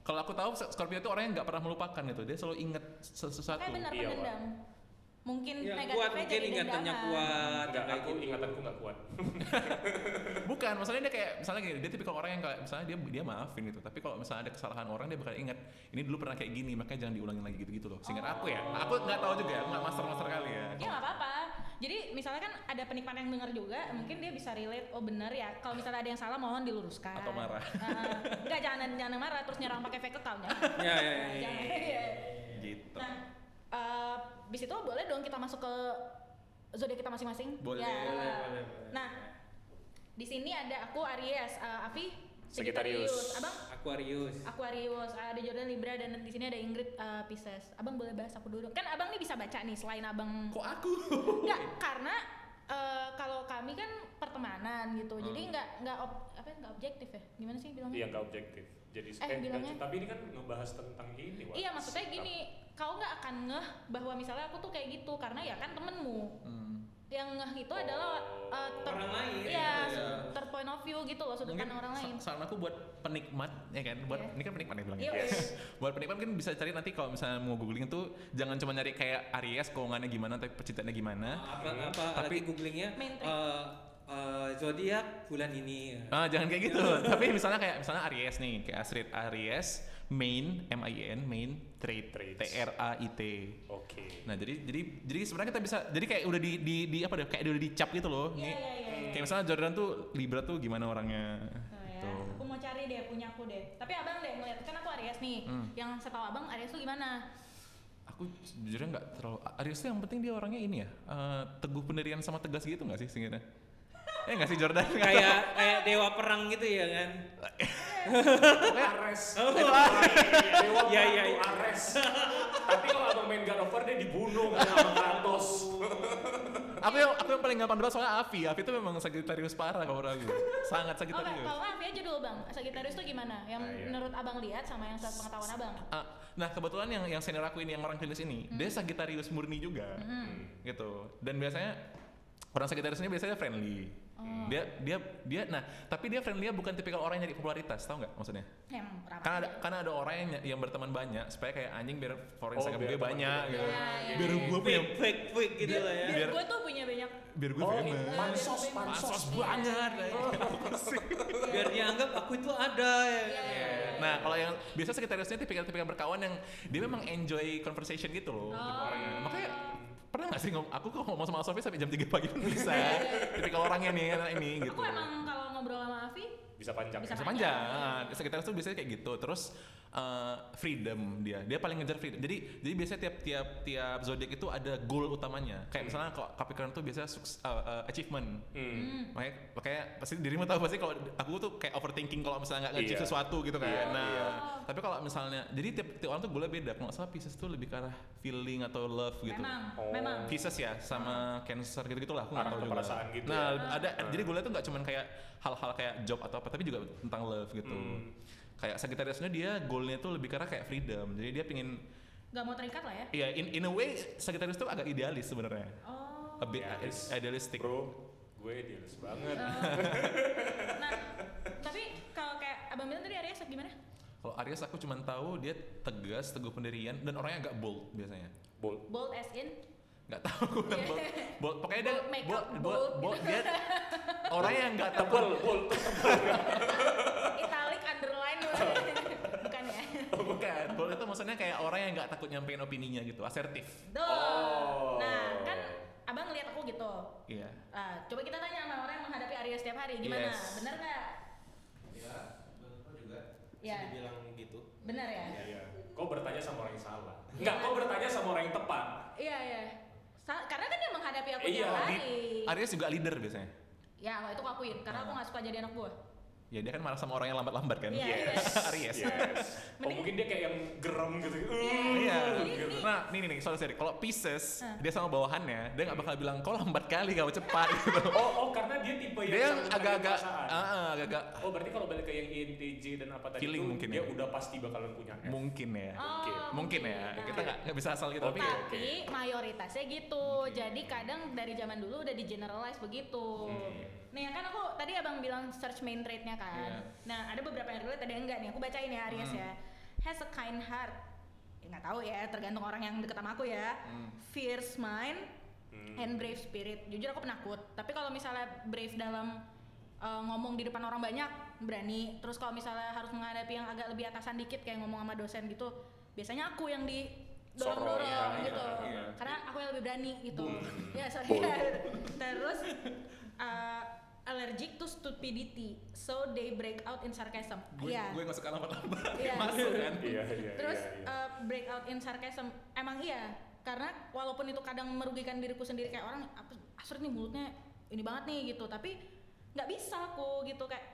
Kalau aku tahu Scorpio itu orang yang nggak pernah melupakan gitu. Dia selalu inget sesuatu. Kayak benar Iya, pendendam. Mungkin Ya, negatifnya kuat mungkin jadi ingatannya kuat. Enggak, kayak aku gitu. ingatanku enggak kuat. Bukan, maksudnya dia kayak misalnya gini, dia tipikal orang yang kayak misalnya dia dia maafin gitu. Tapi kalau misalnya ada kesalahan orang dia bakal ingat ini dulu pernah kayak gini, makanya jangan diulangin lagi gitu-gitu loh. Seingat aku ya. Aku nggak tahu juga, aku nggak master-master kali ya. Ya nggak apa-apa. Jadi misalnya kan ada penikmat yang dengar juga, mungkin dia bisa relate. Oh benar ya. Kalau misalnya ada yang salah, mohon diluruskan. Atau marah. Heeh. Nggak jangan jangan marah terus nyerang pakai fake account ya. Ya, ya, ya, ya. Jangan. Iya. Gitu. Nah, eh bis itu boleh dong kita masuk ke zodiak kita masing-masing. Boleh, Ya. boleh, boleh, boleh. Nah, di sini ada aku Aries, eh, Avi Sagittarius. Abang Aquarius. Aquarius, ada Jordan Libra dan di sini ada Ingrid eh, Pisces. Abang boleh bahas aku dulu. Kan abang nih bisa baca nih selain abang Kok aku? Enggak, karena eh, kalau kami kan pertemanan gitu. Jadi Hmm. enggak enggak ob- apa ya, enggak objektif ya? Gimana sih bilangnya? Iya, enggak objektif. Jadi Eh, eh, bilangnya. tapi ini kan ngebahas tentang ini, Wak. Iya, maksudnya gini, kau nggak akan ngeh bahwa misalnya aku tuh kayak gitu karena ya kan temenmu. Hmm. Yang ngeh itu adalah eh, ter- Orang lain, Iya, gitu ya. third point of view gitu loh, sudut pandang orang lain. sa- saran aku buat penikmat ya kan, buat Iya. ini kan penikmat ya bilangnya. Iya, Yes. buat penikmat kan bisa cari nanti kalau misalnya mau googling tuh jangan cuma nyari kayak Aries keuangannya gimana tapi percintaannya gimana. Apa apa Tapi- googlingnya? Eh, zodiak bulan ini. Ah, jangan kayak gitu. Tapi misalnya kayak misalnya Aries nih, kayak Astrid Aries, main M I N, main trait. T R A I T. Oke. Nah, jadi jadi jadi sebenarnya kita bisa jadi kayak udah di di, di apa deh, kayak udah dicap gitu loh. Iya, iya, iya, iya. Kayak misalnya Jordan tuh Libra tuh gimana orangnya. Oh, ya. Tuh. Aku mau cari deh punya aku deh. Tapi abang deh ngeliat kan aku Aries nih. Hmm. Yang setahu abang Aries tuh gimana? Aku jujurnya nggak terlalu Aries tuh yang penting dia orangnya ini ya, eh, teguh pendirian sama tegas gitu nggak sih singkatnya? Eh nggak sih Jordan? Kayak kayak dewa perang gitu ya kan? Ares. Oh. Dewa Iya, iya, iya, iya. Ares. Tapi kalau abang main God of War dia dibunuh sama Kratos. aku yang aku yang paling gampang debat soalnya Avi. Avi itu memang Sagittarius parah kalau menurut aku. Sangat Oke, Sagittarius. kalau Avi aja dulu bang. Sagittarius tuh gimana? Yang Ah, iya. menurut abang lihat sama yang pengetahuan abang. Ah, nah kebetulan yang yang senior aku ini yang orang klinis ini, dia Sagittarius murni juga, Hmm. gitu. Dan biasanya orang Sagittarius ini biasanya friendly. Oh. Dia dia dia nah tapi dia friendly bukan tipikal orang yang nyari popularitas, tau nggak maksudnya? Ya, emang rapat Karena ada karena ada orang yang yang berteman banyak supaya kayak anjing biar for Oh, gue banyak gitu. Iya, iya, biar iya. gue punya Fake fake fake gitu biar, lah ya. biar Biar- gue tuh punya banyak biar gue Oh, famous. pansos, biar- pansos. Pansos banget. Biar dianggap aku itu ada ya. Iya, iya, iya. Nah, kalau yang biasa Sagittariusnya tipikal-tipikal berkawan yang dia memang enjoy conversation gitu loh. tipe Oh. orangnya. Makanya pernah gak sih ngom aku kok ngomong sama Sofi sampai jam 3 pagi pun bisa. Iya, tipikal orangnya nih, ini gitu. Aku emang kalau ngobrol sama Avi, Bisa panjang. Bisa bisa panjang. panjang. Nah, Sagittarius tuh biasanya kayak gitu. Terus eh, freedom dia. Dia paling ngejar freedom. Jadi jadi biasanya tiap tiap tiap zodiak itu ada goal utamanya. Kayak misalnya kalau Capricorn tuh biasanya eh, eh, achievement. Hmm. Makanya, makanya pasti dirimu tahu pasti kalau aku tuh kayak overthinking kalau misalnya nggak nge-achieve Iya. sesuatu gitu kan. Iya, nah, iya. tapi kalau misalnya jadi tiap, tiap orang tuh goalnya beda. Kalau nggak salah Pisces tuh lebih ke arah feeling atau love gitu. memang, Oh. memang. Pisces ya sama Cancer gitu-gitu lah aku nggak tahu juga. perasaan gitu Nah, ya. ada Ah. jadi goalnya tuh nggak cuman kayak hal-hal kayak job atau apa tapi juga tentang love gitu. Hmm. Kayak Sagittariusnya dia goalnya tuh lebih ke arah kayak freedom. Jadi dia pingin Gak mau terikat lah ya. Iya, in, in a way Sagittarius tuh agak idealis sebenarnya. Oh. A bit Idealis. idealistic. Bro, gue idealis banget. nah, tapi kalau kayak abang bilang tadi Aries gimana? Kalau Aries aku cuma tahu dia tegas, teguh pendirian dan orangnya agak bold biasanya. Bold. Bold as in? Nggak tahu aku bilang bold. bold. Pokoknya dia Bold makeup, bold, bold, bold. bold, dia orang yang nggak Tebel, bold. Italic underline bukan ya? Oh, bukan. Bold itu maksudnya kayak orang yang nggak takut nyampein opininya gitu, asertif. Oh. Nah, kan abang ngeliat aku gitu. Iya. Ah, coba kita tanya sama orang yang menghadapi Aries setiap hari gimana? Yes. Bener nggak? Ya, menurutku juga Ya. bisa dibilang gitu. Bener ya? Iya. Kau bertanya sama orang yang salah. Enggak, kau bertanya sama orang yang tepat. Iya iya. Karena kan dia menghadapi aku Iya, tiap hari. Aries juga leader biasanya. Ya, itu aku akuin. Karena aku nggak suka jadi anak buah. Ya dia kan marah sama orang yang lambat-lambat kan. Iya, Yes. Aries. Yes. Oh, mungkin dia kayak yang geram gitu. Iya. Jadi gitu. ini- Nah, nih nih nih, sorry sorry. Kalau Pisces, Hah. dia sama bawahannya, dia nggak bakal bilang kau lambat kali, kau cepat gitu. Oh, oh karena dia tipe yang Dia yang agak-agak, ah, ah, agak-agak Oh berarti kalau balik ke yang INTJ dan apa tadi Feeling itu, mungkin dia ya. udah pasti bakalan punya F. mungkin ya. Oke. Oh, Mungkin ya. Nah. Kita nggak nggak bisa asal gitu, Oke. tapi Tapi mayoritasnya gitu. Jadi kadang dari zaman dulu udah di generalize begitu. Nih kan aku tadi abang bilang search main trait-nya kan. Iya. Nah ada beberapa yang relate ada yang enggak nih. Aku bacain ya Aries ya. Has a kind heart. Ya nggak tahu ya, tergantung orang yang deket sama aku ya. Fierce mind Hmm. and brave spirit. Jujur aku penakut. Tapi kalau misalnya brave dalam uh, ngomong di depan orang banyak berani. Terus kalau misalnya harus menghadapi yang agak lebih atasan dikit kayak ngomong sama dosen gitu, biasanya aku yang di dorong-dorong Sorong, ya, gitu. iya. Karena aku yang lebih berani gitu. Bull. Ya, sorry. Bull. Terus uh, allergic to stupidity, so they break out in sarcasm. gue Iya. gue nggak suka lambat-lambat. Iya. Masuk kan. Iya, iya, Terus iya, iya. uh, break out in sarcasm. Emang iya, karena walaupun itu kadang merugikan diriku sendiri kayak orang apa Astrid nih mulutnya ini banget nih gitu, tapi nggak bisa aku gitu kayak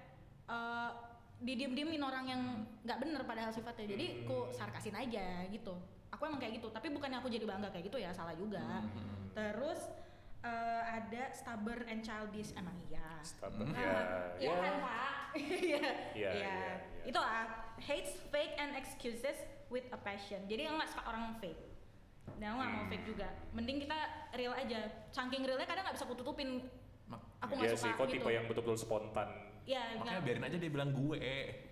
uh, didiem-diemin orang yang nggak bener padahal sifatnya. Jadi aku sarkasin aja gitu. Aku emang kayak gitu, tapi bukannya aku jadi bangga kayak gitu ya, salah juga. Terus uh, ada stubborn and childish emang iya. Stubborn, Ah, ya, Iya ya. kan pak? Iya. Iya, Iya. iya, iya. Itu ah hates fake and excuses with a passion. Jadi nggak suka orang fake. Dan aku nggak mau Hmm. fake juga. Mending kita real aja. Saking realnya kadang nggak bisa aku tutupin. Mak- Aku nggak Iya suka sih, kok gitu. tipe yang betul-betul spontan. Iya. Makanya nggak- biarin aja dia bilang gue.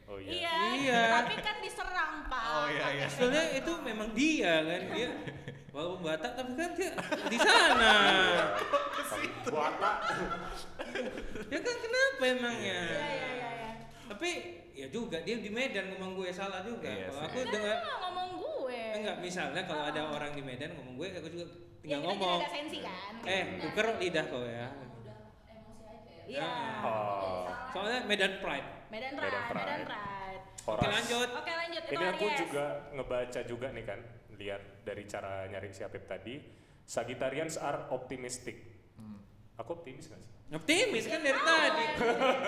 Oh iya. Iya. Iya. Tapi kan diserang pak. Oh, iya, iya. Sebenarnya itu memang dia kan dia walaupun Batak tapi kan dia di sana. Watak. Ya kan kenapa emangnya? Iya iya iya. iya. Tapi ya juga dia di Medan ngomong gue salah juga. Iya Kalau aku dengar ngomong gue. enggak misalnya kalau ada orang di Medan ngomong gue aku juga Ya, tinggal kita ngomong. ada sensi kan. Eh, tuker lidah kau ya. Iya. Oh. Soalnya Medan Pride. Medan Medan Pride. Pride. Medan Pride. Oke lanjut. Oke lanjut. Itu Ini aku Aries. juga ngebaca juga nih kan, lihat dari cara nyari si Apip tadi. Sagittarians are optimistic. Aku optimis gak sih? Optimis kan dari tadi.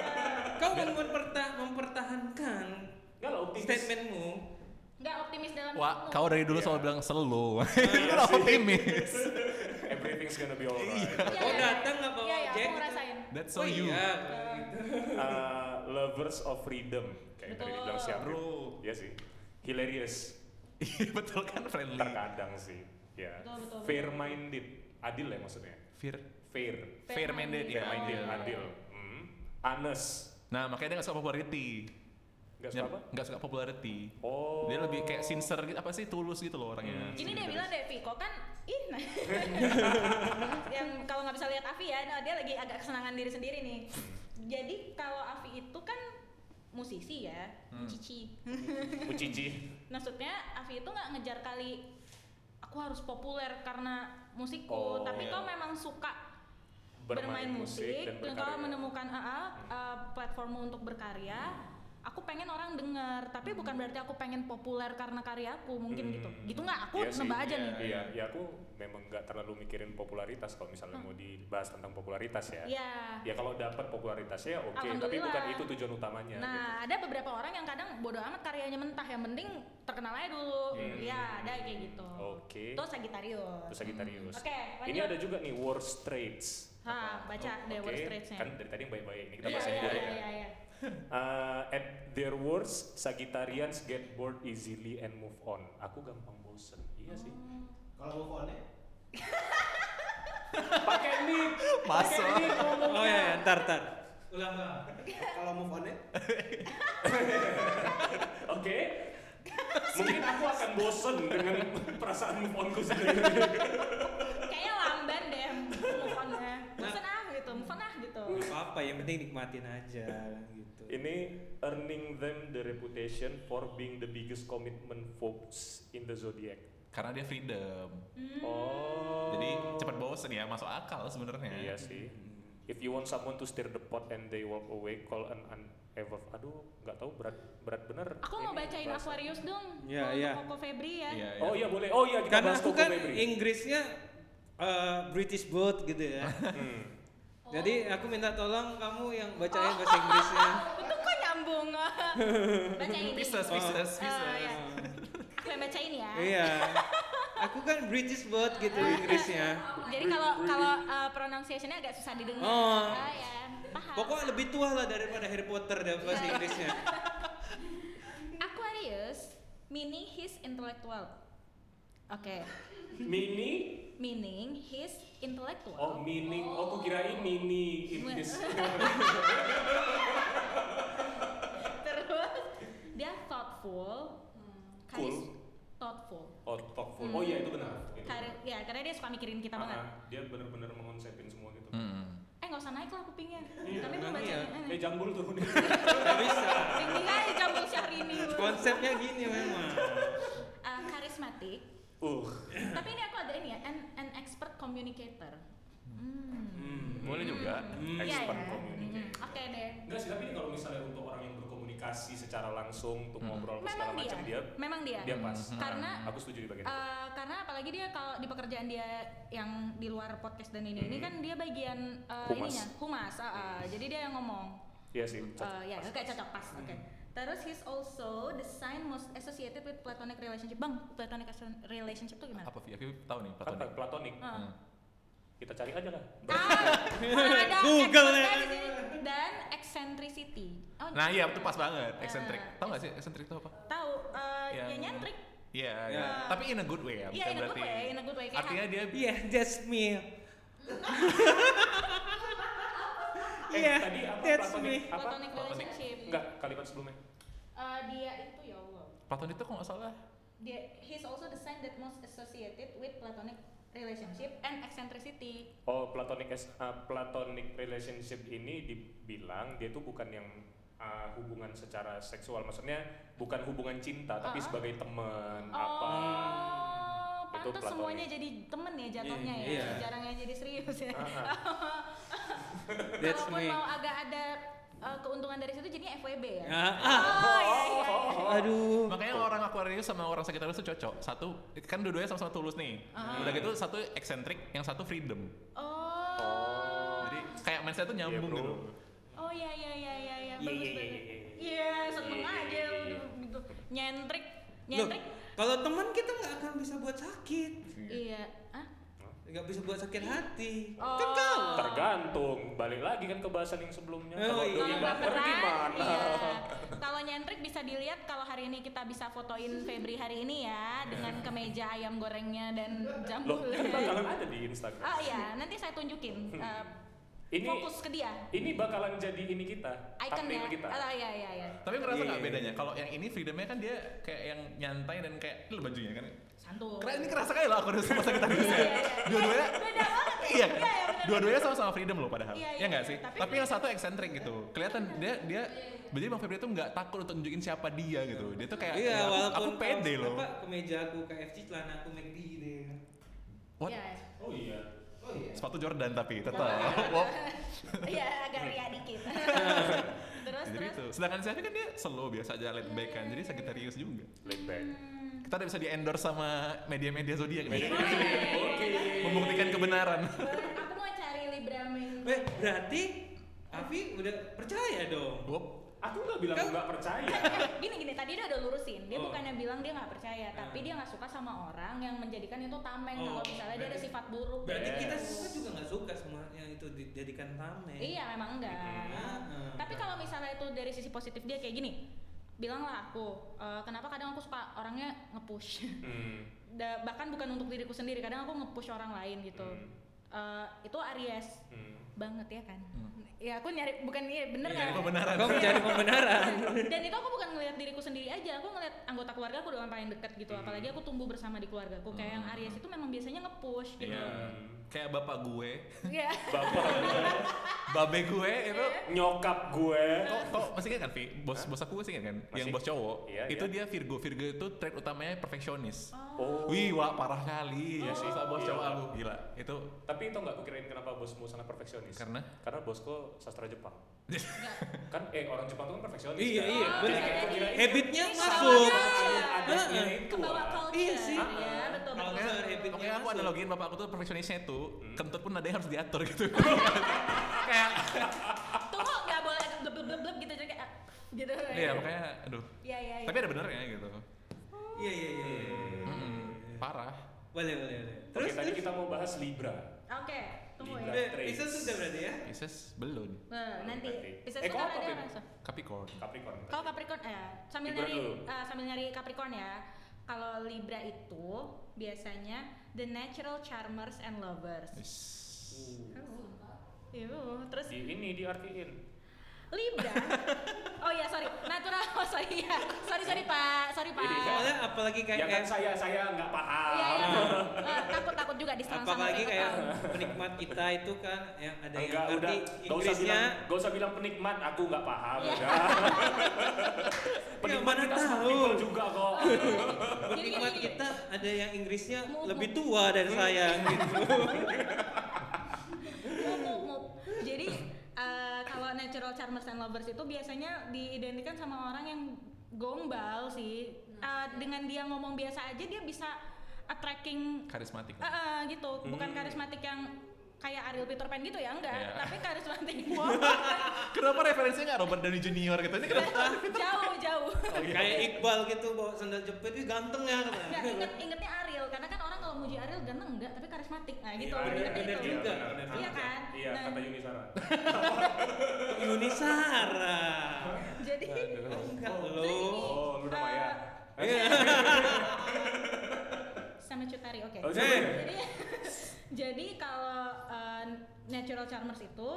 Kau memperta- mempertahankan Enggak lah optimis. statementmu. Nggak optimis dalam Wah, kau dari dulu Iya. selalu bilang slow. Iya sih. optimis. Everything's gonna be alright. Iya, Kau iya. datang nggak bawa Iya, iya, aku ngerasain. That's so oh you. iya, kalau gitu. Uh, lovers of freedom kayak tadi Betul. dibilang si Apip. Bro. Iya sih. Hilarious. Iya betul kan friendly. Terkadang sih. Ya. Betul, betul, betul. Fair minded. Adil ya maksudnya. Fair. Fair. Fair minded ya. Fair minded. adil. Adil. Hmm. Honest. Nah makanya dia nggak suka popularity. Gak suka apa? Nggak suka popularity. Oh. Dia lebih kayak sincere gitu, apa sih tulus gitu loh orangnya. Gini dia bilang deh, Viko kan ih nah. yang kalau nggak bisa lihat Avi ya, nah dia lagi agak kesenangan diri sendiri nih. Jadi kalau Avi itu kan musisi ya, Hmm. cici. Ucici. Maksudnya Avi itu nggak ngejar kali aku harus populer karena musikku, Oh, tapi iya. kau memang suka Bermain bermain, musik musik, dan dan kau menemukan uh, uh, platformmu untuk berkarya. Aku pengen orang dengar, tapi bukan berarti aku pengen populer karena karyaku, mungkin gitu. Hmm. Gitu nggak? Aku Iya sih, nebak aja iya, nih. Iya, ya aku memang nggak terlalu mikirin popularitas kalau misalnya mau dibahas tentang popularitas ya. Iya. Ya kalau dapat popularitasnya ya oke, tapi Alhamdulillah. bukan itu tujuan utamanya. Nah, gitu. ada beberapa orang yang kadang bodoh amat karyanya mentah, yang penting terkenal aja dulu. Hmm. Iya, ada kayak gitu. Oke. Itu Sagittarius. Terus Sagittarius. Oke, Ini lanjut. ada juga nih worst traits. Ha, baca deh Oke, worst traits-nya. Kan dari tadi yang baik-baik ini kita Iya, bahas yang iya, buruk iya, ya. iya, iya. Uh, at their worst, Sagittarians get bored easily and move on. Aku gampang bosen. Iya sih. Kalau move on-nya? Pakai mic. Masuk. Pakai. Oh ya, ya, ntar ntar. Ulang ulang. Kalau move on-nya? Oke. Mungkin aku akan bosen dengan perasaan move onku sendiri. Kayaknya lamban deh move on-nya. Bosan ah gitu, move on ah gitu. Apa apa yang penting nikmatin aja gitu. Ini earning them the reputation for being the biggest commitment phobes in the zodiac. Karena dia freedom. Oh. Jadi cepat bosen ya, masuk akal sebenarnya. Iya sih. If you want someone to stir the pot and they walk away, call an unever. Aduh, nggak tahu berat berat bener. Aku mau bacain bahasa. Aquarius dong. Iya, iya. Koko Febri ya. Iya, Oh iya boleh. Oh iya kita Karena bahas aku kan Febri. Inggrisnya eh, British boat gitu ya. Hmm. Jadi aku minta tolong kamu yang bacain bahasa Inggrisnya. Itu kok nyambung? Baca ini. Pisces, Oh. Pisces, Ah, Pisces. iya. Aku yang bacain ya. Iya. Aku kan British banget gitu Inggrisnya. Jadi kalau kalau uh, pronunciation-nya agak susah didengar. Oh. Ah, ya, paham. Pokoknya lebih tua lah daripada Harry Potter dan bahasa Inggrisnya. Aquarius meaning his intellectual. Oke. Mini Meaning his intellectual. Oh, meaning. Oh, aku kirain mini in this. Terus dia thoughtful. Charis- Cool. Thoughtful. Oh, thoughtful. Oh iya itu benar. Itu. Ya, karena dia suka mikirin kita banget. Ah, dia benar-benar mengonsepin semua gitu. Hmm. Eh nggak usah naik lah kupingnya. Iya, belum emang baca. iya. Eh jambul tuh. Gak bisa. Tinggi aja jambul Syahrini. Konsepnya gini memang. Uh, karismatik. Uh. Tapi ini aku ada ini ya, an, an expert communicator. Hmm. Hmm. Boleh juga. Hmm. Expert ya. communicator. Hmm, Oke deh. Enggak sih, tapi ini kalau misalnya untuk orang yang berkomunikasi secara langsung untuk Hmm. ngobrol Memang segala dia. macam dia Memang dia. dia pas. Hmm. Karena Aku setuju di bagian itu. Uh, karena apalagi dia kalau di pekerjaan dia yang di luar podcast dan ini ini Mhm. kan dia bagian uh, Humas. ininya humas ah, ah. jadi dia yang ngomong Iya sih. cocok. uh, ya Pas. oke cocok pas oke terus he's also the sign most associated with platonic relationship bang platonic relationship tuh gimana Apa Vi? Aku tahu nih Apa? platonik. Platonik. Ah. Hmm. Kita cari aja lah. ah ada Google ya. dan eccentricity oh, Nah iya itu pas banget, eccentric. Ah. Tahu nggak sih eccentric itu apa? tahu uh, Yang- ya nyentrik Iya, Ya. iya. tapi in a good way ya. iya bukan in a good berarti- way in a good way kayak Artinya dia Iya, that's me. Eh, Iya, tadi apa that's platonik? me. Apa? platonic Platonic. relationship Enggak, kalimat sebelumnya. Uh, dia itu ya Allah Platon itu kok nggak salah dia he's also the sign that most associated with platonic relationship and eccentricity. Oh, platonic uh, platonic relationship ini dibilang dia tuh bukan yang uh, hubungan secara seksual, maksudnya bukan hubungan cinta, tapi Ah. sebagai teman Oh, apa. Itu pantas platonic. semuanya jadi temen ya jatuhnya Iya, ya, iya. jarang yang jadi serius ya. Ah, That's Kalaupun me. mau agak ada uh, keuntungan dari situ jadinya FWB ya. Ah, ah. Oh iya iya. iya. Aduh. Makanya orang Aquarius sama orang Sagittarius tuh cocok. Satu kan dua-duanya sama-sama tulus nih. Ah. Udah gitu satu eccentric, yang satu freedom. Oh. Jadi kayak mindset tuh nyambung Iya, bro. gitu. Oh iya iya iya iya iya Iya, bagus iya, banget. iya, iya. Iya, seneng Iya, aja iya, udah gitu. Nyentrik, Loh, nyentrik. kalau teman kita nggak akan bisa buat sakit. Iya. Nggak bisa buat sakit hati. Oh. Kan kau. Tergantung, balik lagi kan ke bahasan yang sebelumnya. Oh, Kalau iya. baper gimana? iya. Kalau nyentrik bisa dilihat kalau hari ini kita bisa fotoin Febri hari ini ya dengan kemeja ayam gorengnya dan Loh, jambulnya. kan bakalan ada di Instagram. Oh iya, nanti saya tunjukin. uh, Ini fokus ke dia. ini bakalan jadi ini kita, Ikonnya. thumbnail kita. Oh iya iya iya. Tapi ngerasa Iya, nggak iya. bedanya? Kalau yang ini freedomnya kan dia kayak yang nyantai dan kayak lu bajunya kan. Santuy. Ini kerasa kayak lo Aquarius sama Sagittarius Iya, ya. iya, iya. Dua-duanya Beda banget. Iya? Iya, iya. Dua-duanya sama-sama freedom loh padahal. Iya, iya, ya nggak iya. sih? Tapi Tapi, yang satu eksentrik gitu. Kelihatan dia dia jadi Bang Febri tuh nggak takut untuk nunjukin siapa dia gitu. Dia tuh kayak Iya, ya, aku, walaupun aku pede loh. Apa kemeja aku KFC, celana aku McD deh. What? Iya. Oh iya. Oh iya. Sepatu Jordan tapi tetap. Iya. Iya, agak ria dikit. terus Jadi terus. itu. Sedangkan saya kan dia slow biasa aja laid back kan. Jadi Sagittarius juga. Laid back. Kita udah bisa di endorse sama media-media zodiak nih. Oke. Membuktikan kebenaran. Aku mau cari Libra. Eh, berarti Avi udah percaya dong. Wop. Aku nggak bilang nggak percaya. gini gini tadi dia udah lurusin dia Oh. bukannya bilang dia nggak percaya Ah. tapi dia nggak suka sama orang yang menjadikan itu tameng Oh, kalau misalnya dia ada berarti- sifat buruk Berarti Yes. kita semua juga nggak suka semua yang itu dijadikan tameng. iya memang enggak Ah. tapi kalau misalnya itu dari sisi positif dia kayak gini bilanglah aku "Eh, kenapa kadang aku suka orangnya nge-push Hmm. Da- bahkan bukan untuk diriku sendiri kadang aku nge-push orang lain gitu Hmm. Eh, itu Aries Hmm. banget ya kan Hmm. Ya aku nyari bukan iya bener Iya, nggak Nyari pembenaran. Kau mencari pembenaran. dan itu aku bukan ngelihat diriku sendiri aja aku ngelihat anggota keluarga aku dengan paling dekat gitu Hmm. apalagi aku tumbuh bersama di keluarga aku kayak yang Aries itu memang biasanya nge-push gitu Iya. Kayak bapak gue, Iya. Bapak babe gue itu nyokap gue. kok kok masih ingat kan Vi? Bos bos aku masih ingat kan? Yang Masih. bos cowok. Iya, itu iya. dia Virgo. Virgo itu trait utamanya perfeksionis. Oh. Wih, wah parah kali. Iya Ya sih. sih, bos Iya. cowok aku gila. Itu Tapi itu nggak kukirain kenapa bosmu sangat perfeksionis. karena Karena bosku sastra Jepang. kan eh orang Jepang tuh kan perfeksionis. Iya, kan? iya, Jadi benar. kayak kukirain Habitnya masuk. Heeh. itu. Kebawa ah. culture Iya sih. ya betul Culture, habitnya Pokoknya aku analogiin bapak aku tuh perfeksionisnya itu Hmm. kentut pun ada yang harus diatur gitu. kayak tunggu nggak boleh bleb bleb bleb gitu jadi kayak ah, gitu iya makanya aduh. iya iya iya. Tapi ada benernya gitu. Iya, iya, iya. iya. Mm-mm. Parah. Boleh, boleh, boleh. Oke, Terus, tadi kita mau bahas Libra. Oke, tunggu Libra. ya. Udah. Pisces sudah berarti ya? Pisces belum. Nah, nanti. Pisces Eh, kan ada. Capricorn. Capricorn. Kalau Capricorn eh sambil Libra nyari eh, sambil nyari Capricorn ya. Kalau Libra itu biasanya the natural charmers and lovers. Is. Yuh, terus Di ini diartiin. Libra. oh ya sorry, natural. Oh sorry ya. Sorry sorry Pak, sorry Pak. Iya. Soalnya apalagi kayak, Ya kan saya saya nggak paham. Iya iya. Juga diserang sama apalagi orang kayak tua. penikmat kita itu kan yang ada yang Enggak, udah. ngerti Gak usah Inggrisnya bilang, gak usah bilang penikmat, aku nggak paham. Iya. Udah. penikmat mana kita tahu. juga kok. penikmat gini, kita ada yang Inggrisnya Mu- lebih tua dari saya gitu. Mup, mup. Jadi eh, kalau natural charmers and lovers itu biasanya diidentikan sama orang yang gombal sih. Eh, dengan dia ngomong biasa aja dia bisa attracting Karismatik. eh, eh, gitu. Bukan Hmm. karismatik yang kayak Ariel Peter Pan gitu ya enggak, Iya. tapi karismatik. Kenapa referensinya nggak Robert Downey Junior gitu? Ini kenapa? jauh jauh. kayak Iqbal gitu bawa sandal jepit itu ganteng ya Enggak, inget ingetnya Ariel karena kan orang kalau muji Ariel ganteng enggak, tapi karismatik. Nah, gitu. Iya, bener- itu. juga. Iya juga. kan? Iya, Nah. kata Yuni Sara. Yuni Sara. Jadi Enggak lo. Oh, lu nama eh, ya. Cutari, oke. Oh, siapa? Jadi jadi kalau uh, natural charmers itu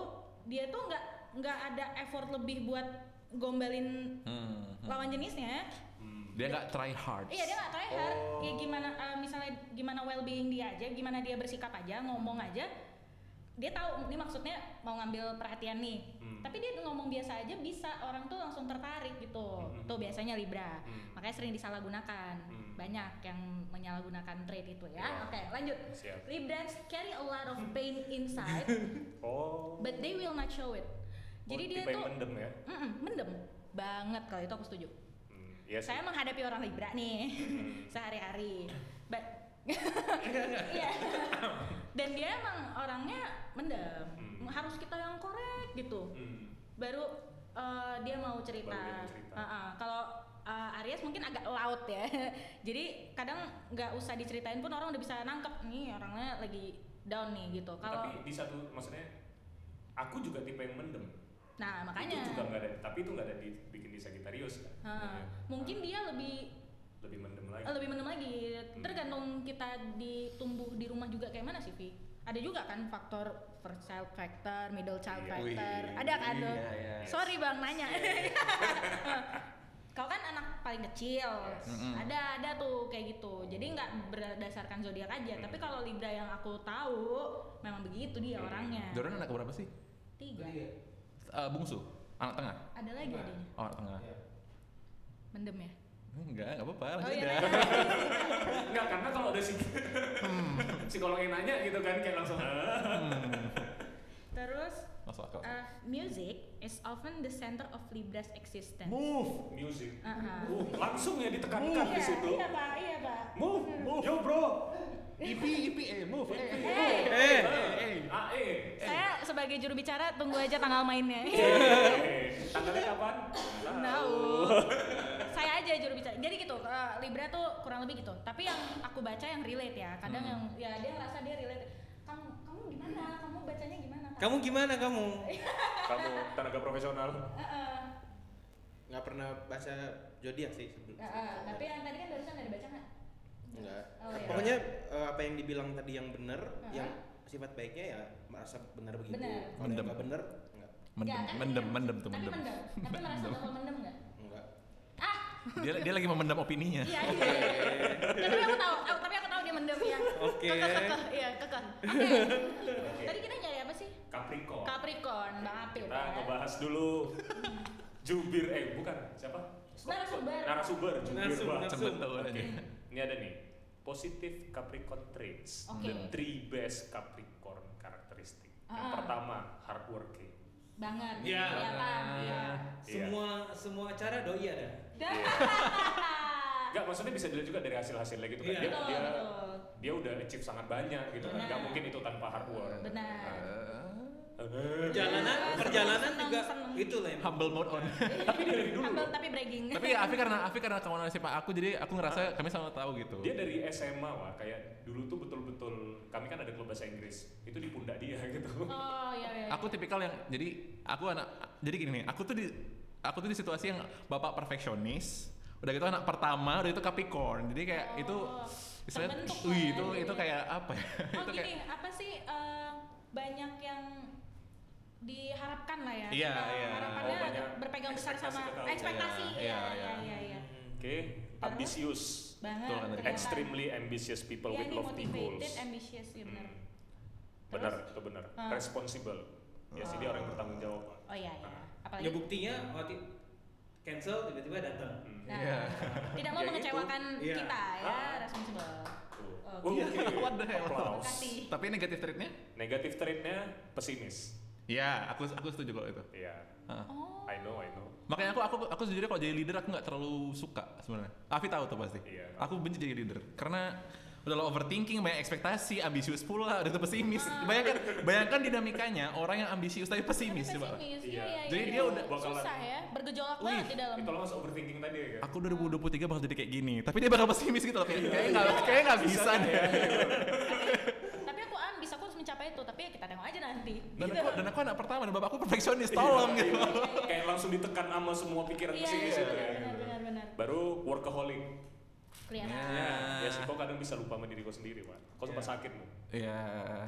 dia tuh nggak nggak ada effort lebih buat gombalin Hmm. lawan jenisnya. Hmm. Dia nggak try hard. Iya dia nggak try hard. Oh. Ya gimana uh, misalnya gimana well being dia aja, gimana dia bersikap aja, ngomong aja. Dia tahu ini maksudnya mau ngambil perhatian nih. Hmm. Tapi dia ngomong biasa aja bisa orang tuh langsung tertarik gitu. Hmm. Tuh biasanya Libra. Hmm. Makanya sering disalahgunakan. Hmm. Banyak yang menyalahgunakan trait itu ya. Iya. Oke, lanjut. Siap. Librans carry a lot of pain inside, Oh. but they will not show it. Jadi Oh, dia tuh mendem ya. Mm-mm, mendem banget kalau itu aku setuju. Hmm, Iya sih. Saya menghadapi orang Libra nih Hmm. sehari-hari. But Iya. Dan dia emang orangnya mendem. Hmm. Harus kita yang korek gitu. Hmm. Baru uh, dia mau cerita. Baru dia mau cerita. Uh-uh. Kalau uh, Aries mungkin agak laut ya. Jadi kadang nggak usah diceritain pun orang udah bisa nangkep nih orangnya lagi down nih gitu. Kalau Tapi di satu maksudnya aku juga tipe yang mendem. nah makanya Itu juga nggak ada, tapi itu nggak ada di, bikin di Sagittarius kan. Iya. mungkin dia lebih lebih mendem lagi. lebih mendem lagi. Hmm. Tergantung kita ditumbuh di rumah juga kayak mana sih, Vi? Ada juga kan faktor first child factor, middle child Iya. factor. Wih, Ada kan? iya, Dok? iya. Sorry Bang nanya. Kau kan anak paling kecil. Yes. Ada ada tuh kayak gitu. Jadi nggak berdasarkan zodiak aja, Hmm. tapi kalau Libra yang aku tahu memang begitu dia Hmm. orangnya. Jordan anak berapa sih? Tiga. Eh, bungsu, anak tengah. Ada lagi adanya. Oh, anak tengah. Mendem ya. Enggak, enggak apa-apa. Oh iya. aja. nanya. Enggak, karena kalau ada psik Hmm. psikolog yang nanya gitu kan kayak langsung "Ah." Terus Masuk akal. uh, music is often the center of Libra's existence. move music. Uh, langsung ya ditekankan Iya, di situ. iya pak, iya pak. Move, yo bro. IP, IP, eh, move, eh. Hey, Eh, Eh, ah, eh. saya sebagai juru bicara tunggu aja tanggal mainnya. Eh, Tanggalnya kapan? Tahu. saya aja juru bicara. Jadi gitu, uh, Libra tuh kurang lebih gitu. Tapi yang aku baca yang relate ya. Kadang Hmm. yang ya dia ngerasa dia relate. Kamu kamu gimana? Kamu bacanya gimana? Kak? Kamu gimana kamu? Kamu tenaga profesional. Heeh. Nggak pernah baca zodiak sih sebelum. Heeh, tapi yang tadi kan barusan ada baca nggak? Enggak. Oh, iya. Pokoknya eh, apa yang dibilang tadi yang benar, Uh-huh. yang sifat baiknya ya merasa benar begitu. Kalau Mendem. nggak benar, enggak. Mendem, kan mendem, dia- mendem tuh Tapi mendem. mendem. Tapi merasa mendem nggak? Enggak. Ah, Dia dia lagi memendam opininya. iya iya. iya. Tapi aku tahu, aku- tapi aku tahu dia mendem ya. Oke. Kekeh, kekeh, iya kekeh. Oke. Oke. Tadi kita nyari apa sih? Capricorn. Capricorn, Bang Apil. Kita ya. ngebahas dulu jubir eh bukan siapa? Narasumber. Narasumber. Cepet tahu Oke. aja. Ini ada nih. Positive Capricorn traits. Oke. The three best Capricorn characteristic. Yang Ah. pertama, hardworking. Banget. Iya. Kelihatan. Iya. Iya. Semua semua acara doi ada. Dah. Enggak, maksudnya bisa dilihat juga dari hasil-hasilnya gitu kan. Iya. Dia, Betul, dia, betul. dia udah achieve sangat banyak gitu kan. Benar. Nggak mungkin itu tanpa hard work. Benar. Nah, perjalanan Seneng, perjalanan seneng, juga seneng. itu lah yang humble mode on. Tapi dari dulu Humble loh. tapi bragging. Tapi ya Afi karena Afi karena kawan SMA aku jadi aku ngerasa kami sama tahu gitu. Dia dari SMA wah kayak dulu tuh betul-betul kami kan ada klub bahasa Inggris itu di pundak dia gitu. Oh iya iya. Aku tipikal yang jadi aku anak jadi gini nih, aku tuh di aku tuh di situasi yang bapak perfeksionis, udah gitu anak pertama, udah itu Capricorn. Jadi kayak Oh, itu istilahnya wih itu itu kayak apa ya? Oh itu gini, kayak apa sih eh, banyak yang diharapkan lah ya. Iya, iya. Harapannya Oh, banyak berpegang besar sama ekspektasi. Iya, Iya, iya, iya, iya, iya. Oke, ambisius. Banget. Kan, kelihatan. Extremely ambitious people Iya, with lofty goals. motivated, ambitious, iya benar. Hmm. Benar, itu benar. Ah. Responsible. Ya dia orang yang bertanggung jawab. Oh iya, iya. Ah. Apalagi ya buktinya waktu cancel tiba-tiba datang Hmm. Nah, Iya. tidak mau Ya, mengecewakan itu. Kita ya, Ah. responsible. Tuh. Oke. Oke. What the hell? Tapi negatif trait-nya? Negatif trait-nya pesimis. Ya, aku aku setuju kalau itu. Iya. Heeh. Oh. I know, I know. Makanya aku aku aku sejujurnya kalau jadi leader aku nggak terlalu suka sebenarnya. Afi tahu tuh pasti. Iya. Aku benci jadi leader karena udah lo overthinking, banyak ekspektasi, ambisius pula, udah tuh pesimis. Bayangkan bayangkan dinamikanya orang yang ambisius tapi pesimis Tapi coba. pesimis. Iya. Iya, iya, Jadi iya. dia udah- Bakalan- susah ya, bergejolak Wih, banget di dalam. Itu lo mas overthinking tadi ya kan? Aku 2023 bakal jadi kayak gini, tapi dia bakal pesimis gitu loh kayak kayaknya nggak kayaknya nggak bisa deh. Tapi aku ambis, aku harus mencapai itu. Tapi ya kita tengok aja nanti. Dan Gitu. aku dan aku anak pertama dan bapakku perfeksionis, tolong gitu. Iya, iya, iya. Kayak langsung ditekan sama semua pikiran Iya, pesimis iya, itu iya, ya. benar, benar, benar. Baru workaholic. Kelihatan. Ya. Ya sih, kok kadang bisa lupa sama diri kau sendiri, Pak. Kau sempat Iya. sakit, loh. Iya,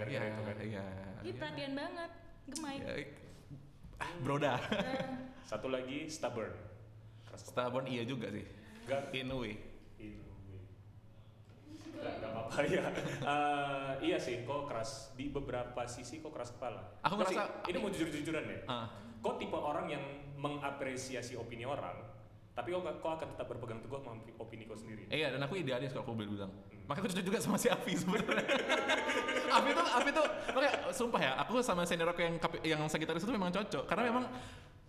iya, itu kan. iya. Ih, perhatian banget. Gemai. Ya, ah, broda. Eh, Satu lagi stubborn. Stubborn iya juga sih. In a way. Nggak, apa-apa ya. Eh, iya sih, kok keras di beberapa sisi kok keras kepala. Aku Kok sih, ngerasa- ini mau jujur-jujuran ya. Ah. Kok tipe orang yang mengapresiasi opini orang, tapi kok kok akan tetap berpegang teguh sama opini kau sendiri. Eh, Iya, dan aku idealis kalau aku boleh bilang. Makanya aku cocok juga sama si Afi sebenarnya. Afi tuh, Afi tuh, makanya sumpah ya, aku sama senior aku yang yang Sagittarius itu memang cocok. Karena memang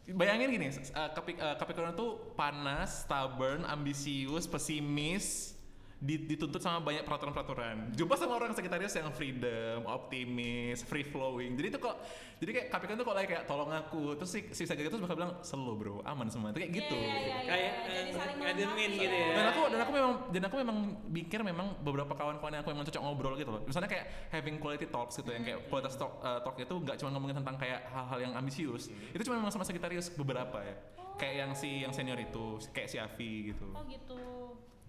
bayangin gini, uh, uh, Capricorn tuh panas, stubborn, ambisius, pesimis, dituntut sama banyak peraturan-peraturan. Jumpa sama orang Sagittarius yang freedom, optimis, free flowing. Jadi itu kok, jadi kayak Capricorn tuh kok kayak tolong aku. Terus si, si Sagittarius bakal bilang slow bro, aman semua. Itu kayak gitu. Iya, iya, iya, Kayak. Jadi eh, saling gitu ya. dan aku dan aku memang dan aku memang pikir memang beberapa kawan-kawan yang aku memang cocok ngobrol gitu loh misalnya kayak having quality talks gitu yang kayak quality talk, uh, talk itu nggak cuma ngomongin tentang kayak hal-hal yang ambisius itu cuma memang sama Sagittarius beberapa ya kayak yang si yang senior itu kayak si Avi gitu Oh gitu.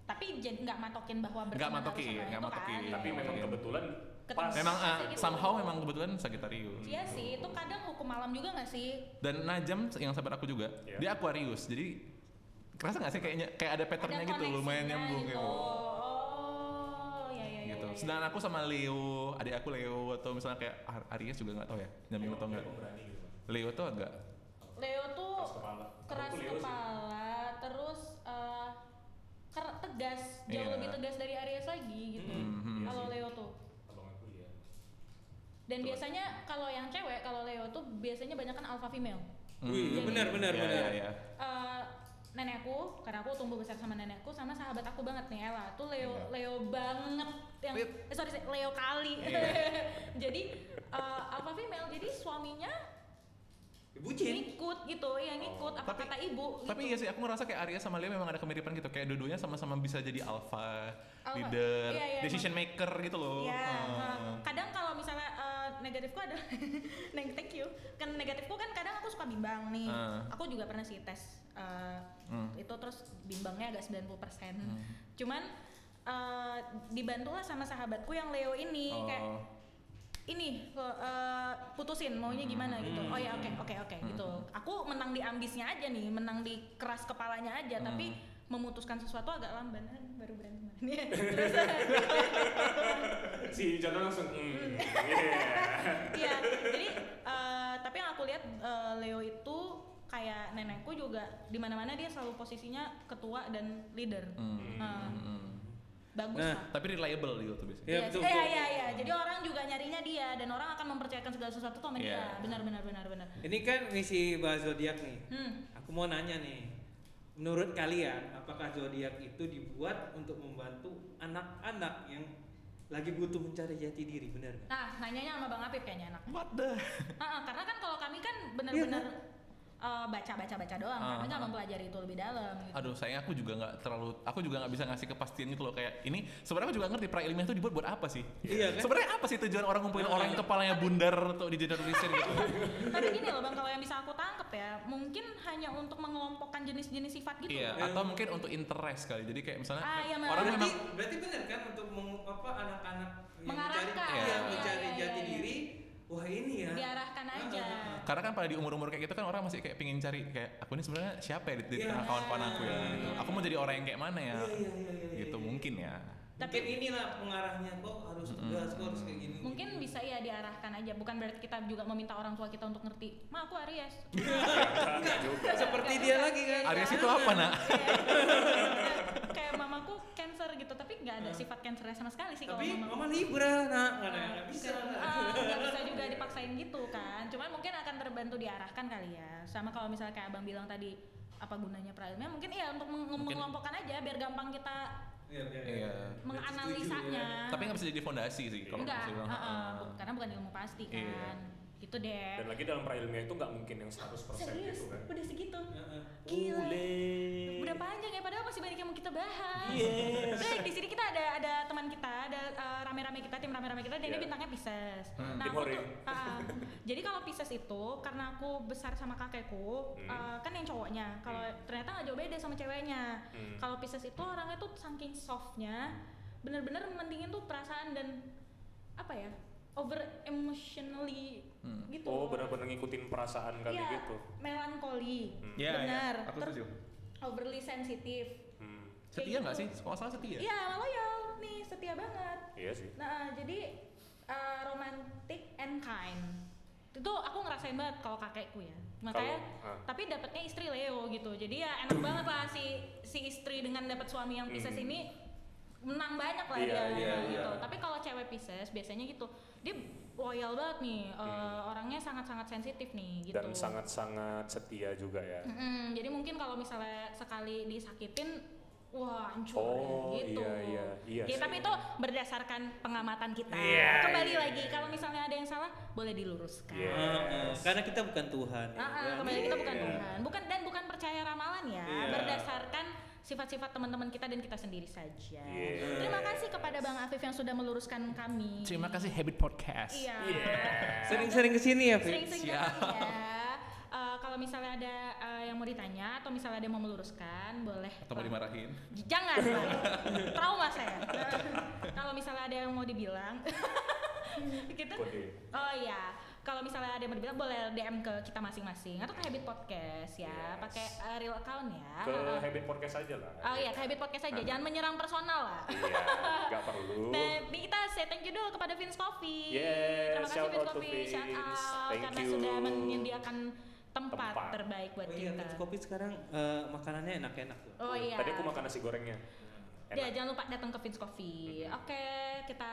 Tapi nggak matokin bahwa Nggak matokin, sama nggak itu matokin. kan. Tapi memang Iya. kebetulan Ketemu. pas. memang uh, Gitu. somehow memang kebetulan Sagittarius Iya sih, itu kadang hukum malam juga nggak sih? dan Najam yang sahabat aku juga Iya. dia Aquarius jadi kerasa nggak sih kayaknya kayak ada patternnya Ada gitu lumayan nyambung gitu. gitu Oh, ya ya ya. gitu. ya, ya. Sedangkan aku sama Leo, adik aku Leo atau misalnya kayak Ar- Aries juga nggak tahu ya, nyambung atau enggak. berani gitu. Leo tuh agak Leo tuh Keras kepala. keras kepala, terus ker- tegas, jauh Iya. lebih tegas dari Aries lagi gitu. Mhm. Kalau Iya. Leo tuh. Abang aku iya. Dan Betul. biasanya kalau yang cewek, kalau Leo tuh biasanya banyak kan alpha female. Wih, Hmm. benar, benar, Iya, benar. iya, iya. Eh, nenekku, karena aku tumbuh besar sama nenekku, sama sahabat aku banget nih Ella, tuh Leo Iya. Leo banget yang eh, sorry Leo kali. Iya. jadi eh, alpha female, jadi suaminya Bucin. ngikut gitu, ya ngikut apa Tapi- kata ibu. Tapi gitu. iya sih, aku ngerasa kayak Aries sama Leo memang ada kemiripan gitu. Kayak dua-duanya sama-sama bisa jadi alpha, Alpha. leader, Iya, iya, decision maker gitu loh. Iya, eh, kadang kalau misalnya eh, negatifku ada, neng thank you. Kan negatifku kan kadang aku suka bimbang nih. Ah. Aku juga pernah sih tes eh, Hmm. itu terus bimbangnya agak 90%. Hmm. Cuman eh, dibantulah sama sahabatku yang Leo ini kayak Oh. Ini eh, putusin maunya gimana gitu. Oh ya oke oke oke Hmm. gitu. Aku menang di ambisnya aja nih, menang di keras kepalanya aja, Hmm. tapi memutuskan sesuatu agak lamban. Ah, baru berantem. Terus Si Jono langsung, hmm, iya. Iya, jadi eh, tapi yang aku lihat eh, Leo itu kayak nenekku juga di mana-mana dia selalu posisinya ketua dan leader. Hmm. Nah, Hmm. Bagus Nah, lah. Tapi reliable gitu tuh biasanya. Iya, Iya, betul, Iya, iya, iya. Jadi orang juga nyarinya dia dan orang akan mempercayakan segala sesuatu sama Iya. dia. Benar, benar, benar, benar. Ini kan misi bahas zodiak nih. Hmm. Aku mau nanya nih. Menurut kalian, apakah zodiak itu dibuat untuk membantu anak-anak yang lagi butuh mencari jati diri, benar nggak? Nah, nanyanya sama Bang Apip kayaknya enak. What the? Ah, karena kan kalau kami kan Iya eh, baca-baca-baca doang, Ah, kami nggak ah. mempelajari itu lebih dalam. Gitu. Aduh, sayang aku juga nggak terlalu, aku juga nggak bisa ngasih kepastian gitu loh kayak ini. Sebenarnya aku juga ngerti pra ilmiah itu dibuat buat apa sih? Iya kan? Sebenarnya apa sih tujuan orang ngumpulin orang yang kepalanya bundar untuk digeneralisir gitu? Tapi gini loh bang, kalau yang bisa aku tangkep ya, mungkin hanya untuk mengelompokkan jenis-jenis sifat gitu. Iya, loh. atau mungkin untuk interest kali. Jadi kayak misalnya Ah, iya, orang memang. berarti memang berarti benar kan untuk meng- apa anak-anak yang Mengarahkan. mencari, Iya. iya, Iya, mencari iya, jati iya, iya. diri, wah ini ya. Diarahkan Ah, aja. karena kan pada di umur-umur kayak gitu kan orang masih kayak pingin cari kayak aku ini sebenarnya siapa ya di, di Iya. tengah kawan-kawan aku ya gitu. Aku mau jadi orang yang kayak mana ya? Iya, iya, iya, iya, Gitu iya. mungkin ya. Mungkin inilah pengarahnya kok harus tegas, kok harus kayak gini. Mungkin bisa ya diarahkan aja, bukan berarti kita juga meminta orang tua kita untuk ngerti. Ma aku Aries. Enggak juga. seperti dia lagi kan. Aries itu apa nak? nggak ada sifat Cancernya sama sekali sih kalau Tapi mama Libra, nah, nggak ada nggak bisa. Nggak bisa juga dipaksain gitu kan cuman mungkin akan terbantu diarahkan kali ya sama kalau misalnya kayak abang bilang tadi apa gunanya prailmiah mungkin iya untuk meng- Mungkin- mengelompokkan aja biar gampang kita Iya, iya, Iya. menganalisanya Tapi nggak bisa jadi fondasi sih kalau enggak bisa bilang. Ah. bu- karena bukan ilmu pasti Iya. Gitu deh Dan lagi dalam prailmiah itu nggak mungkin yang 100% serius gitu kan. udah segitu Heeh. Gila. Ule. udah panjang ya padahal masih banyak yang mau kita bahas Yes. Baik, di sini kita ada ada teman kita, ada uh, rame-rame kita, tim rame-rame kita, dan ini Iya. bintangnya Pisces. Hmm. Nah, aku tuh, uh, jadi kalau Pisces itu karena aku besar sama kakekku, Hmm. uh, kan yang cowoknya. Kalau ternyata nggak jauh beda sama ceweknya. Hmm. Kalau Pisces itu orangnya tuh saking softnya, bener-bener mendingin tuh perasaan dan apa ya, over emotionally Hmm. gitu. Oh, benar-benar ngikutin perasaan kali Iya, gitu. melankoli. Hmm. Iya, Benar. iya. Aku setuju. overly sensitif. Hmm. Setia nggak gitu. sih? Kalau salah setia. Iya, loyal nih, setia banget. Iya sih. Nah, jadi uh, romantic and kind. Itu aku ngerasain banget kalau kakekku ya. Makanya Kalau- ah. tapi dapatnya istri Leo gitu. Jadi ya enak banget lah si si istri dengan dapat suami yang Pisces Hmm. ini menang banyak lah Iya, dia iya, gitu. iya. Tapi kalau cewek Pisces biasanya gitu. Dia loyal banget nih. uh, Hmm. orangnya sangat-sangat sensitif nih gitu. Dan sangat-sangat setia juga ya. Mm-mm, jadi mungkin kalau misalnya sekali disakitin, wah hancur Oh, ya, gitu. iya, iya, iya Ya, sih. tapi itu berdasarkan pengamatan kita. Iya, Kembali iya, lagi, iya. kalau misalnya ada yang salah, boleh diluruskan. Yes. Heeh. Karena kita bukan Tuhan. ya ah, kan? kembali kita bukan Iya. Tuhan, bukan dan bukan percaya ramalan ya, Iya. berdasarkan sifat-sifat teman-teman kita dan kita sendiri saja. Yes. Terima kasih kepada Bang Afif yang sudah meluruskan kami. Terima kasih Habit Podcast. Iya. Sering-sering ke sini ya, Fit? Sering-sering ya. Eh, kalau misalnya ada eh, yang mau ditanya atau misalnya ada yang mau meluruskan, boleh. Atau mau dimarahin? Jangan, Bang. trauma saya. kalau misalnya ada yang mau dibilang, kita Kode. Oh iya, kalau misalnya ada yang mau dibilang boleh DM ke kita masing-masing atau ke Habit Podcast ya, Yes. pakai eh, real account ya. Ke Habit Podcast aja lah. Oh iya, ke Habit Podcast aja, jangan menyerang personal lah. Iya, nggak perlu. Nah, di kita say thank you dulu kepada Vince Coffee. Yes, Terima kasih shout Vince Coffee, shout out Thank karena you. sudah menyediakan tempat, Tempat. terbaik buat Oh iya, kita. Vince Kopi sekarang eh, makanannya enak-enak tuh. Oh iya. Tadi aku makan nasi gorengnya. Ya, jangan lupa datang ke Vince Coffee. Oke, kita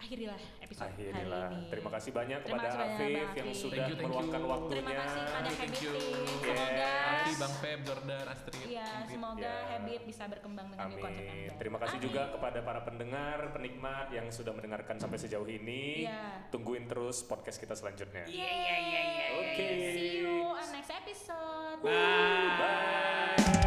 akhirilah episode Akhirilah. hari ini. Terima kasih banyak Terima kepada kasih Afif yang Afif. sudah Thank you, thank meluangkan you. waktunya. Terima kasih kepada Thank Habit you. Yes. Semoga Afi, Bang Feb, Jordan, Astrid. Iya, semoga Ya. Habit bisa berkembang dengan new konsep Amin. Anda. Terima kasih Amin. juga kepada para pendengar, penikmat yang sudah mendengarkan sampai sejauh ini. Iya. Tungguin terus podcast kita selanjutnya. Yeay. Oke. See you on next episode. Bye.